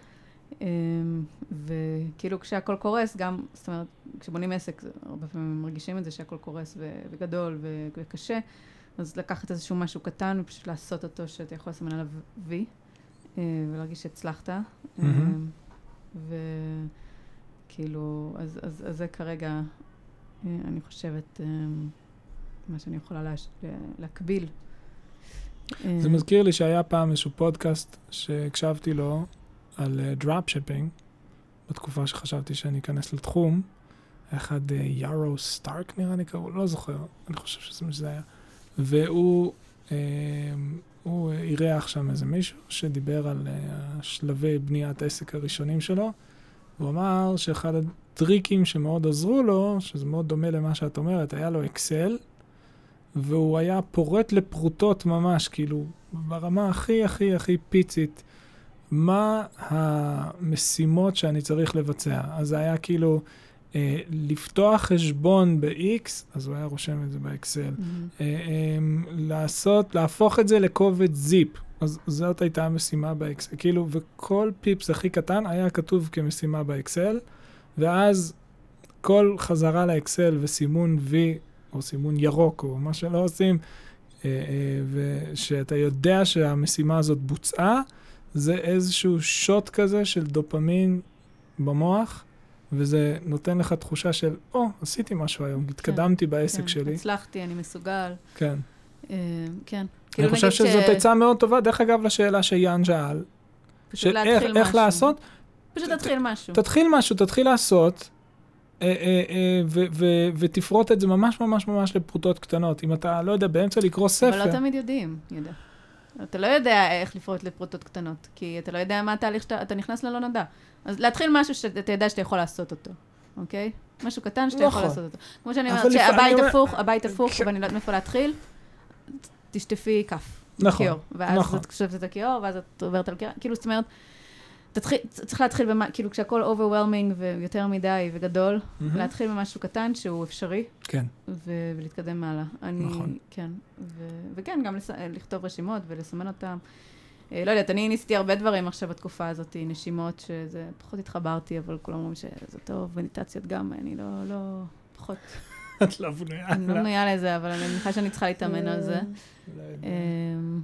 [SPEAKER 2] אמ, וכאילו כשהכול קורס, גם, זאת אומרת, כשבונים עסק, הרבה פעמים מרגישים את זה שהכול קורס וגדול וקשה. אז לקחת איזשהו משהו קטן ופשוט לעשות אותו, שאתה יכול לסמן עליו וי, אה, ולהרגיש שהצלחת. Mm-hmm. וכאילו, אז, אז, אז זה כרגע, אה, אני חושבת, מה שאני יכולה להש... להקביל.
[SPEAKER 1] זה מזכיר לי שהיה פעם איזשהו פודקאסט שהקשבתי לו על drop shipping, בתקופה שחשבתי שאני אכנס לתחום. אחד יארו סטארק נראה לי קראו, לא זוכר, אני חושב שזה מה שזה היה. והוא אה, הוא אירח שם איזה מישהו שדיבר על אה, שלבי בניית עסק הראשונים שלו. הוא אמר שאחד הטריקים שמאוד עזרו לו, שזה מאוד דומה למה שאת אומרת, היה לו אקסל, והוא היה פורט לפרוטות ממש, כאילו, ברמה הכי הכי הכי פיצית, מה המשימות שאני צריך לבצע. אז זה היה כאילו... אה, לפתוח חשבון ב-X, אז הוא היה רושם את זה באקסל, mm-hmm. אה, אה, לעשות, להפוך את זה לקובץ זיפ. אז זאת הייתה המשימה באקסל. כאילו, וכל פיפס הכי קטן היה כתוב כמשימה באקסל, ואז כל חזרה לאקסל וסימון V, או סימון ירוק, או מה שלא עושים, ושאתה יודע שהמשימה הזאת בוצעה, זה איזשהו שוט כזה של דופמין במוח. וזה נותן לך תחושה של, או, oh, עשיתי משהו היום, כן, התקדמתי כן, בעסק
[SPEAKER 2] כן,
[SPEAKER 1] שלי.
[SPEAKER 2] הצלחתי, אני מסוגל.
[SPEAKER 1] כן.
[SPEAKER 2] Uh, כן.
[SPEAKER 1] אני כאילו חושב שזאת ש... עצה מאוד טובה. דרך אגב, לשאלה שיאן שאל,
[SPEAKER 2] פשוט להתחיל משהו.
[SPEAKER 1] איך לעשות?
[SPEAKER 2] פשוט תתחיל משהו.
[SPEAKER 1] תתחיל משהו, תתחיל לעשות, אה, אה, ותפרוט את זה ממש ממש ממש לפרוטות קטנות. אם אתה, לא יודע, באמצע לקרוא ספר.
[SPEAKER 2] אבל לא תמיד יודעים, יודע. אתה לא יודע איך לפרוט לפרוטות קטנות, כי אתה לא יודע מה התהליך שאתה נכנס ללא נודע. אז להתחיל משהו שאתה יודע שאתה יכול לעשות אותו, אוקיי? משהו קטן שאתה יכול נכון. לעשות אותו. כמו שאני אומרת, שהבית הפוך, הבית הפוך, ואני לא יודעת מאיפה להתחיל, תשטפי כף.
[SPEAKER 1] נכון,
[SPEAKER 2] ואז נכון. את חושבת את הכיור, ואז את עוברת על כיור, כאילו, זאת אומרת, תתחיל, צריך להתחיל, במה, כאילו כשהכול overwhelming ויותר מדי וגדול, mm-hmm. להתחיל במשהו קטן שהוא אפשרי.
[SPEAKER 1] כן.
[SPEAKER 2] ו- ולהתקדם מעלה. אני, נכון. כן. ו- וכן, גם לס- לכתוב רשימות ולסמן אותם. אה, לא יודעת, אני ניסיתי הרבה דברים עכשיו בתקופה הזאת, נשימות, שזה פחות התחברתי, אבל כולם אומרים שזה טוב, מדיטציות גם, אני לא, לא, פחות.
[SPEAKER 1] את לא בנויה.
[SPEAKER 2] אני לא בנויה לזה, אבל אני מניחה שאני צריכה להתאמן על זה.
[SPEAKER 1] לא
[SPEAKER 2] אמ,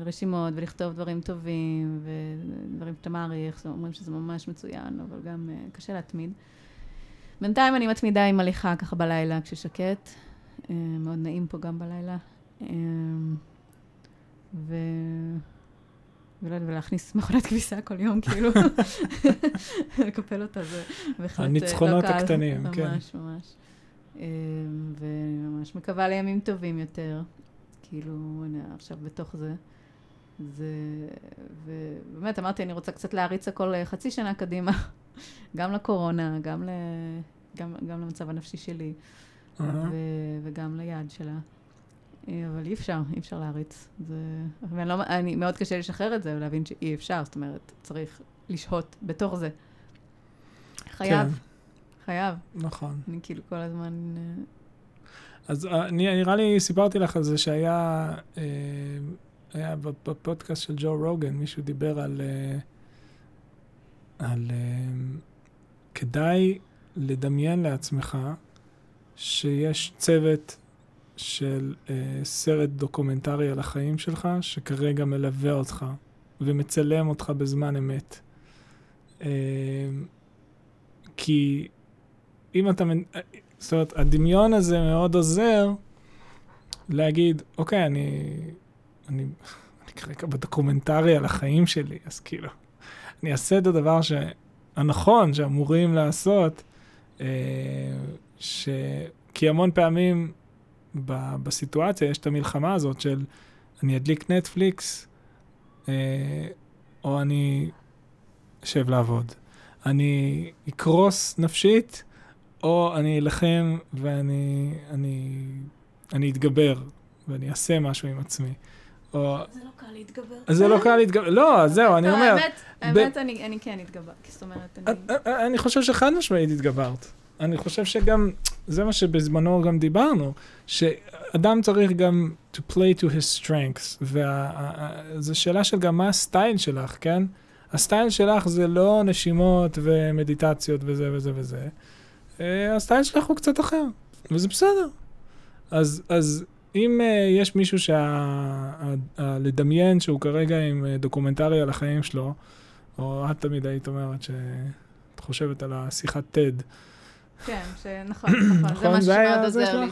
[SPEAKER 2] ורשימות, ולכתוב דברים טובים, ודברים שאתה מעריך, אומרים שזה ממש מצוין, אבל גם אה, קשה להתמיד. בינתיים אני מתמידה עם הליכה ככה בלילה כששקט. אה, מאוד נעים פה גם בלילה. ו... ולהכניס מכונת כביסה כל יום, כאילו, לקפל אותה, זה בהחלט לא קל.
[SPEAKER 1] הניצחונות הקטנים,
[SPEAKER 2] כן. ממש, ממש. אמ, וממש מקווה לימים טובים יותר. כאילו, אני עכשיו בתוך זה. זה, ובאמת, אמרתי, אני רוצה קצת להריץ הכל חצי שנה קדימה, גם לקורונה, גם, ל, גם, גם למצב הנפשי שלי, uh-huh. ו, וגם ליעד שלה. אבל אי אפשר, אי אפשר להריץ. זה... ואני לא, אני, מאוד קשה לשחרר את זה ולהבין שאי אפשר, זאת אומרת, צריך לשהות בתוך זה. חייב. כן. חייב.
[SPEAKER 1] נכון.
[SPEAKER 2] אני כאילו כל הזמן... אה,
[SPEAKER 1] אז אה, אני, נראה לי, סיפרתי לך על זה שהיה, אה, היה בפודקאסט של ג'ו רוגן, מישהו דיבר על, אה, על אה, כדאי לדמיין לעצמך שיש צוות של אה, סרט דוקומנטרי על החיים שלך, שכרגע מלווה אותך ומצלם אותך בזמן אמת. אה, כי אם אתה, זאת אומרת, הדמיון הזה מאוד עוזר להגיד, אוקיי, אני, אני, אני כרגע בדוקומנטרי על החיים שלי, אז כאילו, אני אעשה את הדבר הנכון שאמורים לעשות, אה, ש... כי המון פעמים ב, בסיטואציה יש את המלחמה הזאת של אני אדליק נטפליקס, אה, או אני אשב לעבוד. אני אקרוס נפשית, או אני אלחם ואני אני, אני אתגבר, ואני אעשה משהו עם עצמי. או...
[SPEAKER 2] זה לא קל להתגבר.
[SPEAKER 1] זה לא קל להתגבר, לא, זהו, אני
[SPEAKER 2] לא,
[SPEAKER 1] אומר,
[SPEAKER 2] האמת, האמת, אני כן התגברתי. זאת אומרת, אני...
[SPEAKER 1] אני- אני חושב שחד משמעית התגברת. אני חושב שגם, זה מה שבזמנו גם דיברנו, שאדם צריך גם to play to his strengths, וזו שאלה של גם מה הסטייל שלך, כן? הסטייל שלך זה לא נשימות ומדיטציות וזה וזה וזה. אה, הסטייל שלך הוא קצת אחר, וזה בסדר. אז, אז אם אה, יש מישהו שה... ה- ה- לדמיין שהוא כרגע עם אה, דוקומנטרי על החיים שלו, או את תמיד היית אומרת שאת חושבת על השיחת TED.
[SPEAKER 2] כן, שנכון, נכון, זה
[SPEAKER 1] נכון,
[SPEAKER 2] משהו שמאוד עוזר לי,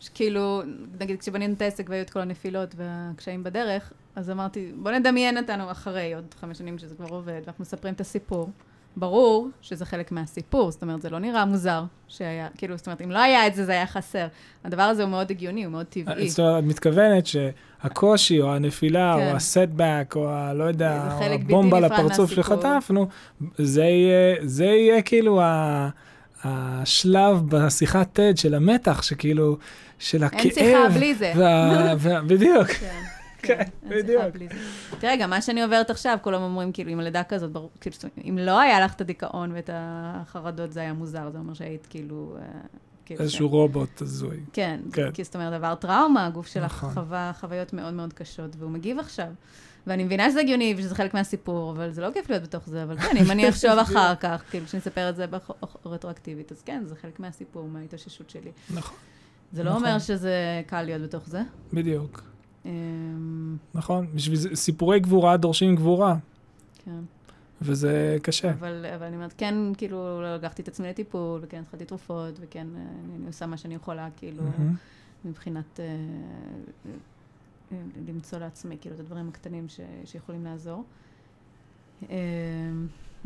[SPEAKER 2] שכאילו, נגיד כשבנינו את העסק והיו את כל הנפילות והקשיים בדרך, אז אמרתי, בוא נדמיין אותנו אחרי עוד חמש שנים שזה כבר עובד, ואנחנו מספרים את הסיפור. ברור שזה חלק מהסיפור, זאת אומרת, זה לא נראה מוזר שהיה, כאילו, זאת אומרת, אם לא היה את זה, זה היה חסר. הדבר הזה הוא מאוד הגיוני, הוא מאוד טבעי.
[SPEAKER 1] זאת אומרת, את מתכוונת שהקושי, או הנפילה,
[SPEAKER 2] כן.
[SPEAKER 1] או הסטבק, או ה... לא יודע, או הבומבה לפרצוף. שחטפנו, זה יהיה, זה יהיה כאילו ה... השלב בשיחת TED של המתח, שכאילו, של הכאב.
[SPEAKER 2] אין שיחה בלי זה.
[SPEAKER 1] וה... וה... בדיוק.
[SPEAKER 2] כן,
[SPEAKER 1] כן,
[SPEAKER 2] שיחה
[SPEAKER 1] בדיוק.
[SPEAKER 2] תראה, גם מה שאני עוברת עכשיו, כולם אומרים, כאילו, עם לידה כזאת, ברור, כאילו, אם לא היה לך את הדיכאון ואת החרדות, זה היה מוזר, זה אומר שהיית כאילו... אה, כאילו,
[SPEAKER 1] איזשהו רובוט הזוי.
[SPEAKER 2] כן,
[SPEAKER 1] כן.
[SPEAKER 2] כן. כי זאת אומרת, עבר טראומה, הגוף שלך
[SPEAKER 1] נכון.
[SPEAKER 2] חווה חוויות מאוד מאוד קשות, והוא מגיב עכשיו. ואני מבינה שזה הגיוני ושזה חלק מהסיפור, אבל זה לא כיף להיות בתוך זה, אבל כן, אם אני אחשוב אחר כך, כאילו, כשנספר את זה רטרואקטיבית, אז כן, זה חלק מהסיפור, מההתאוששות שלי.
[SPEAKER 1] נכון,
[SPEAKER 2] זה לא
[SPEAKER 1] נכון.
[SPEAKER 2] אומר שזה קל להיות בתוך זה.
[SPEAKER 1] בדיוק.
[SPEAKER 2] אמ,
[SPEAKER 1] נכון, בשביל זה, סיפורי גבורה דורשים גבורה,
[SPEAKER 2] כן.
[SPEAKER 1] וזה קשה.
[SPEAKER 2] אבל, אבל אני אומרת, כן, כאילו, לא לקחתי את עצמי לטיפול, וכן התחלתי תרופות, וכן, אה, אני, אני עושה מה שאני יכולה, כאילו,
[SPEAKER 1] מהמם.
[SPEAKER 2] מבחינת אה, למצוא לעצמי, כאילו, את הדברים הקטנים ש, שיכולים לעזור. אה,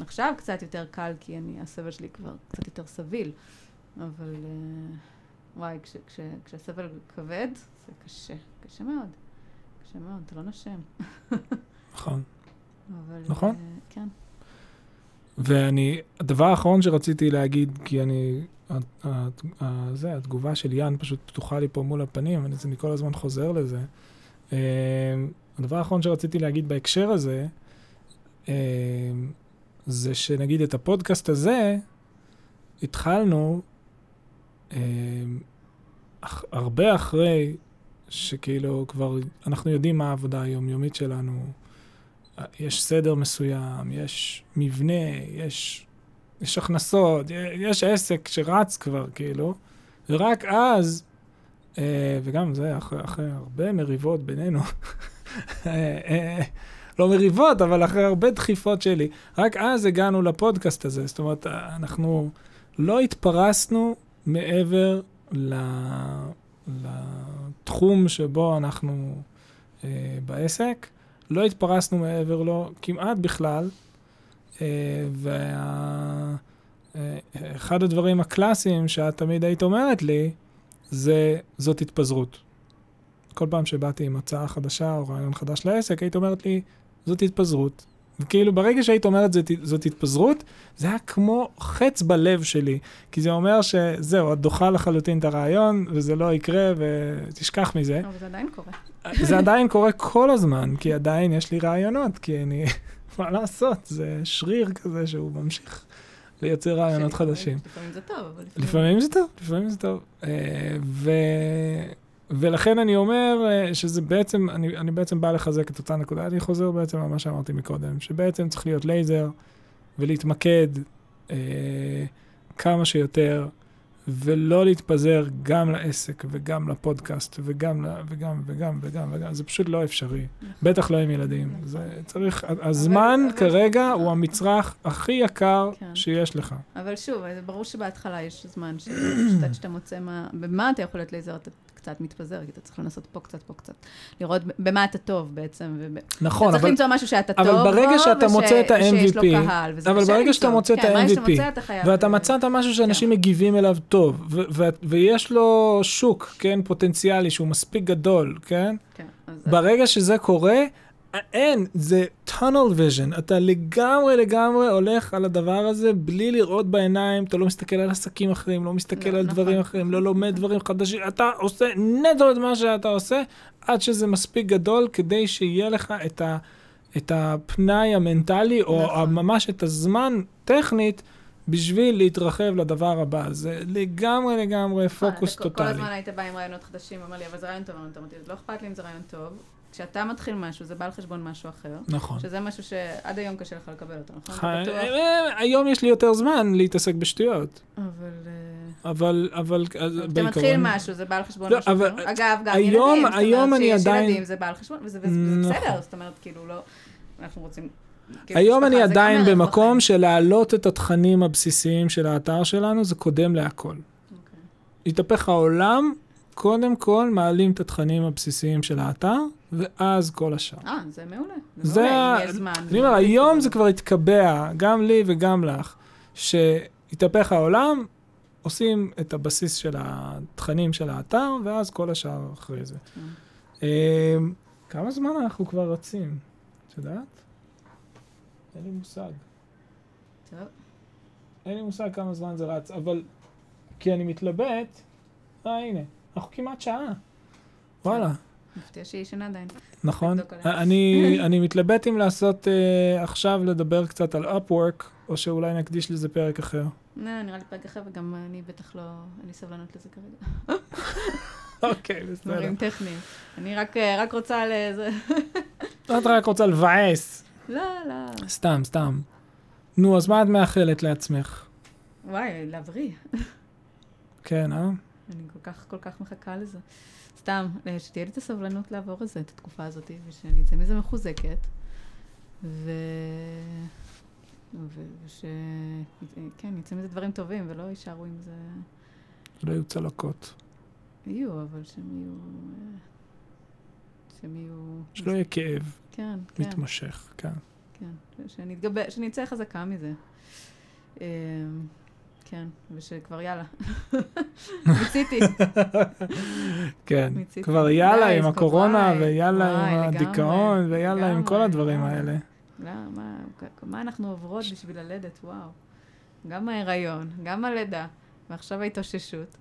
[SPEAKER 2] עכשיו קצת יותר קל, כי אני, הסבל שלי כבר קצת יותר סביל, אבל אה, וואי, כש, כש, כשהסבל כבד, זה קשה, קשה מאוד. קשה מאוד, אתה לא נושם.
[SPEAKER 1] נכון.
[SPEAKER 2] אבל...
[SPEAKER 1] נכון.
[SPEAKER 2] אה, כן.
[SPEAKER 1] ואני, הדבר האחרון שרציתי להגיד, כי אני, זה, התגובה של יאן פשוט פתוחה לי פה מול הפנים, אני, אני כל הזמן חוזר לזה. אה, הדבר האחרון שרציתי להגיד בהקשר הזה, אה, זה שנגיד את הפודקאסט הזה, התחלנו אח- הרבה אחרי שכאילו כבר אנחנו יודעים מה העבודה היומיומית שלנו, יש סדר מסוים, יש מבנה, יש, יש הכנסות, יש עסק שרץ כבר, כאילו, ורק אז, וגם זה אחרי, אחרי הרבה מריבות בינינו, אה, אה, לא מריבות, אבל אחרי הרבה דחיפות שלי, רק אז הגענו לפודקאסט הזה. זאת אומרת, אנחנו לא התפרסנו מעבר לתחום שבו אנחנו אה, בעסק. לא התפרסנו מעבר לו כמעט בכלל, אה, ואחד הדברים הקלאסיים שאת תמיד היית אומרת לי, זה זאת התפזרות. כל פעם שבאתי עם הצעה חדשה או רעיון חדש לעסק, היית אומרת לי, זאת התפזרות. וכאילו ברגע שהיית אומרת זאת, זאת התפזרות, זה היה כמו חץ בלב שלי, כי זה אומר שזהו, את דוחה לחלוטין את הרעיון, וזה לא יקרה, ותשכח מזה.
[SPEAKER 2] אבל זה עדיין קורה.
[SPEAKER 1] זה עדיין קורה כל הזמן, כי עדיין יש לי רעיונות, כי אני, מה לעשות, זה שריר כזה שהוא ממשיך לייצר רעיונות חדשים.
[SPEAKER 2] לפעמים זה טוב, אבל
[SPEAKER 1] לפעמים זה טוב, לפעמים זה טוב. אה, ו... ולכן אני אומר אה, שזה בעצם, אני, אני בעצם בא לחזק את אותה נקודה, אני חוזר בעצם על מה שאמרתי מקודם, שבעצם צריך להיות לייזר ולהתמקד אה, כמה שיותר, ולא להתפזר גם לעסק וגם לפודקאסט וגם, וגם, וגם, וגם, וגם, זה פשוט לא אפשרי. בטח לא עם ילדים. זה צריך, הזמן כרגע הוא המצרך הכי יקר
[SPEAKER 2] כן.
[SPEAKER 1] שיש לך.
[SPEAKER 2] אבל שוב, זה ברור שבהתחלה יש זמן שאתה- מוצא מה, במה אתה יכול להיות לייזר, אתה קצת מתפזר, כי אתה צריך לנסות פה קצת, פה קצת. לראות במה אתה טוב בעצם. וב-
[SPEAKER 1] נכון,
[SPEAKER 2] אתה צריך
[SPEAKER 1] אבל...
[SPEAKER 2] למצוא משהו שאתה
[SPEAKER 1] אבל
[SPEAKER 2] טוב בו,
[SPEAKER 1] ברגע שאתה
[SPEAKER 2] וש-
[SPEAKER 1] מוצא את
[SPEAKER 2] לו
[SPEAKER 1] ה-MVP, אבל ברגע שאתה. מוצא את
[SPEAKER 2] כן,
[SPEAKER 1] ה-MVP,
[SPEAKER 2] אתה.
[SPEAKER 1] ואתה מצאת משהו שאנשים מגיבים אליו טוב, ויש לו שוק, כן, פוטנציאלי שהוא מספיק גדול, כן?
[SPEAKER 2] כן,
[SPEAKER 1] ברגע שזה קורה, אין, זה tunnel vision, אתה לגמרי לגמרי הולך על הדבר הזה בלי לראות בעיניים, אתה לא מסתכל על עסקים אחרים, לא מסתכל
[SPEAKER 2] לא,
[SPEAKER 1] על
[SPEAKER 2] נכון.
[SPEAKER 1] דברים אחרים, לא לומד דברים חדשים, אתה עושה נטו את מה שאתה עושה, עד שזה מספיק גדול כדי שיהיה לך את, ה, את הפנאי המנטלי, או
[SPEAKER 2] נכון.
[SPEAKER 1] ממש את הזמן טכנית. בשביל להתרחב לדבר הבא, זה לגמרי לגמרי פוקוס
[SPEAKER 2] אתה כל-
[SPEAKER 1] טוטאלי.
[SPEAKER 2] כל הזמן היית בא עם רעיונות חדשים, אומר לי, אבל זה רעיון טוב. אמרתי, לא אכפת לי אם זה רעיון טוב. כשאתה מתחיל משהו, זה בא על חשבון משהו אחר.
[SPEAKER 1] נכון.
[SPEAKER 2] שזה משהו שעד היום קשה לך לקבל אותו, נכון? בטוח?
[SPEAKER 1] אה, היום יש לי יותר זמן להתעסק בשטויות,
[SPEAKER 2] אבל... אה,
[SPEAKER 1] אבל, אבל, אז
[SPEAKER 2] אתה
[SPEAKER 1] בעיקרון...
[SPEAKER 2] מתחיל משהו, זה בא על חשבון
[SPEAKER 1] לא,
[SPEAKER 2] משהו
[SPEAKER 1] אבל
[SPEAKER 2] אחר. אגב, גם
[SPEAKER 1] היום-
[SPEAKER 2] ילדים, זאת
[SPEAKER 1] היום
[SPEAKER 2] אומרת
[SPEAKER 1] אני
[SPEAKER 2] שיש
[SPEAKER 1] עדיין-
[SPEAKER 2] ילדים, זה בא על חשבון, וזה וזה- וזה
[SPEAKER 1] נכון.
[SPEAKER 2] בסדר, זאת אומרת, כאילו, לא... אנחנו רוצים... כאילו,
[SPEAKER 1] היום אני עדיין במקום. של להעלות את התכנים הבסיסיים של האתר שלנו, זה קודם להכל.
[SPEAKER 2] אוקיי.
[SPEAKER 1] התהפך העולם, קודם כל מעלים את התכנים הבסיסיים של האתר, ואז כל השאר.
[SPEAKER 2] אה, זה מעולה.
[SPEAKER 1] זה
[SPEAKER 2] זה מעולה, יש זמן.
[SPEAKER 1] אני אומר, היום זה כבר התקבע, גם לי וגם לך, שהתהפך העולם, עושים את הבסיס של התכנים של האתר, ואז כל השאר אחרי זה.
[SPEAKER 2] כן.
[SPEAKER 1] אמ, כמה זמן אנחנו כבר רצים? את יודעת? אין לי מושג.
[SPEAKER 2] טוב.
[SPEAKER 1] אין לי מושג כמה זמן זה רץ, אבל כי אני מתלבט, אה, הנה, אנחנו כמעט שעה. וואלה,
[SPEAKER 2] מפתיע שהיא ישנה עדיין.
[SPEAKER 1] נכון? אני, אני מתלבט אם לעשות uh, עכשיו לדבר קצת על Upwork, או שאולי נקדיש לזה פרק אחר.
[SPEAKER 2] לא, נראה לי פרק אחר, וגם אני בטח לא... אין לי סבלנות לזה כרגע.
[SPEAKER 1] אוקיי, בסדר.
[SPEAKER 2] דברים טכניים. אני רק אה, רק רוצה לזה...
[SPEAKER 1] את רק רוצה לבאס.
[SPEAKER 2] לא, לא.
[SPEAKER 1] סתם, סתם. נו, אז מה את מאחלת לעצמך?
[SPEAKER 2] וואי, להבריא.
[SPEAKER 1] כן, אה?
[SPEAKER 2] אני כל כך, כל כך מחכה לזה. סתם, אה, שתהיה לי את הסבלנות לעבור את זה, את התקופה הזאת, ושאני אצא מזה מחוזקת, ו... וש... כן, יצא מזה דברים טובים, ולא יישארו עם זה...
[SPEAKER 1] לא יהיו צלקות.
[SPEAKER 2] יהיו, אבל שהם יהיו... אה, שהם יהיו...
[SPEAKER 1] שלא יהיה כאב
[SPEAKER 2] כן, כן,
[SPEAKER 1] מתמשך, כן.
[SPEAKER 2] כן. שנתגבר, שנצא חזקה מזה. כן, ושכבר יאללה. מיציתי.
[SPEAKER 1] כן. כבר יאללה
[SPEAKER 2] די,
[SPEAKER 1] עם הקורונה, ויאללה עם הדיכאון, ויאללה עם כל הדברים. האלה.
[SPEAKER 2] לא, מה, מה אנחנו עוברות בשביל ללדת, וואו. גם ההיריון, גם הלידה, ועכשיו ההתאוששות.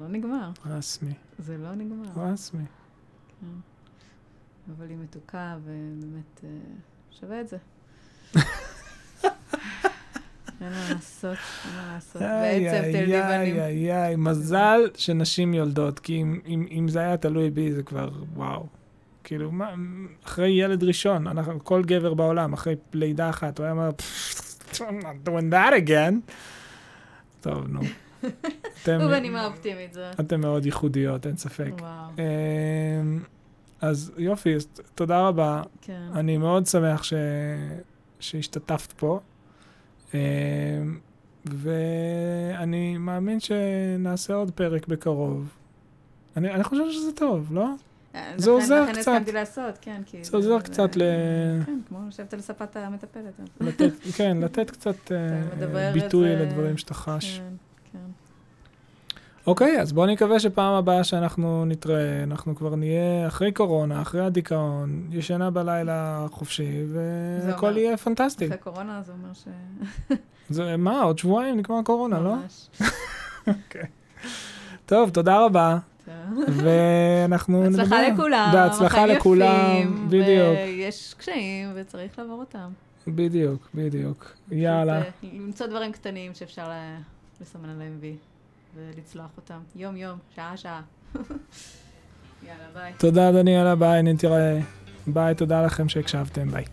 [SPEAKER 2] לא נגמר,
[SPEAKER 1] רסמי,
[SPEAKER 2] זה לא נגמר.
[SPEAKER 1] רסמי.
[SPEAKER 2] כן. אבל היא מתוקה, ובאמת אה, שווה את זה. אין מה לעשות, אין מה לעשות. בעצם תל אביבנים.
[SPEAKER 1] איי, איי, איי, מזל שנשים יולדות, כי אם- אם אם זה היה תלוי בי, זה כבר, וואו. כאילו, מה, אחרי ילד ראשון, אנחנו, כל גבר בעולם, אחרי לידה אחת, הוא היה אומר, I'm not doing that again. טוב, נו. אתם,
[SPEAKER 2] ובנימה אופטימית זה.
[SPEAKER 1] אתם מאוד ייחודיות, אין ספק.
[SPEAKER 2] וואו,
[SPEAKER 1] אמ, אז יופי, תודה רבה.
[SPEAKER 2] כן.
[SPEAKER 1] אני מאוד שמח ש... שהשתתפת פה, ואני מאמין שנעשה עוד פרק בקרוב. אני, אני חושב שזה טוב, לא?
[SPEAKER 2] אה,
[SPEAKER 1] זה
[SPEAKER 2] לכן-
[SPEAKER 1] עוזר
[SPEAKER 2] לכן
[SPEAKER 1] קצת.
[SPEAKER 2] הסכמתי לעשות, כן, כי...
[SPEAKER 1] זה עוזר קצת ל...
[SPEAKER 2] כן, כמו לשבת על ספת המטפלת.
[SPEAKER 1] כן, לתת קצת אה, ביטוי לדברים שאתה חש. אוקיי, אז בואו נקווה שפעם הבאה שאנחנו נתראה, אנחנו כבר נהיה אחרי קורונה, אחרי הדיכאון, ישנה בלילה חופשי, והכל יהיה פנטסטי.
[SPEAKER 2] אחרי קורונה זה אומר ש...
[SPEAKER 1] זה, מה, עוד שבועיים נגמר הקורונה, לא?
[SPEAKER 2] ממש.
[SPEAKER 1] טוב, תודה רבה. ואנחנו נדבר.
[SPEAKER 2] בהצלחה לכולם,
[SPEAKER 1] בהצלחה לכולם, בדיוק.
[SPEAKER 2] ויש קשיים וצריך לעבור אותם.
[SPEAKER 1] בדיוק, בדיוק. יאללה.
[SPEAKER 2] אה, למצוא דברים קטנים שאפשר לסמן עליהם וי, ולצלוח אותם. יום-יום, שעה-שעה. יאללה, ביי.
[SPEAKER 1] תודה, דניאלה, ביי, נתראה. ביי, תודה לכם שהקשבתם, ביי.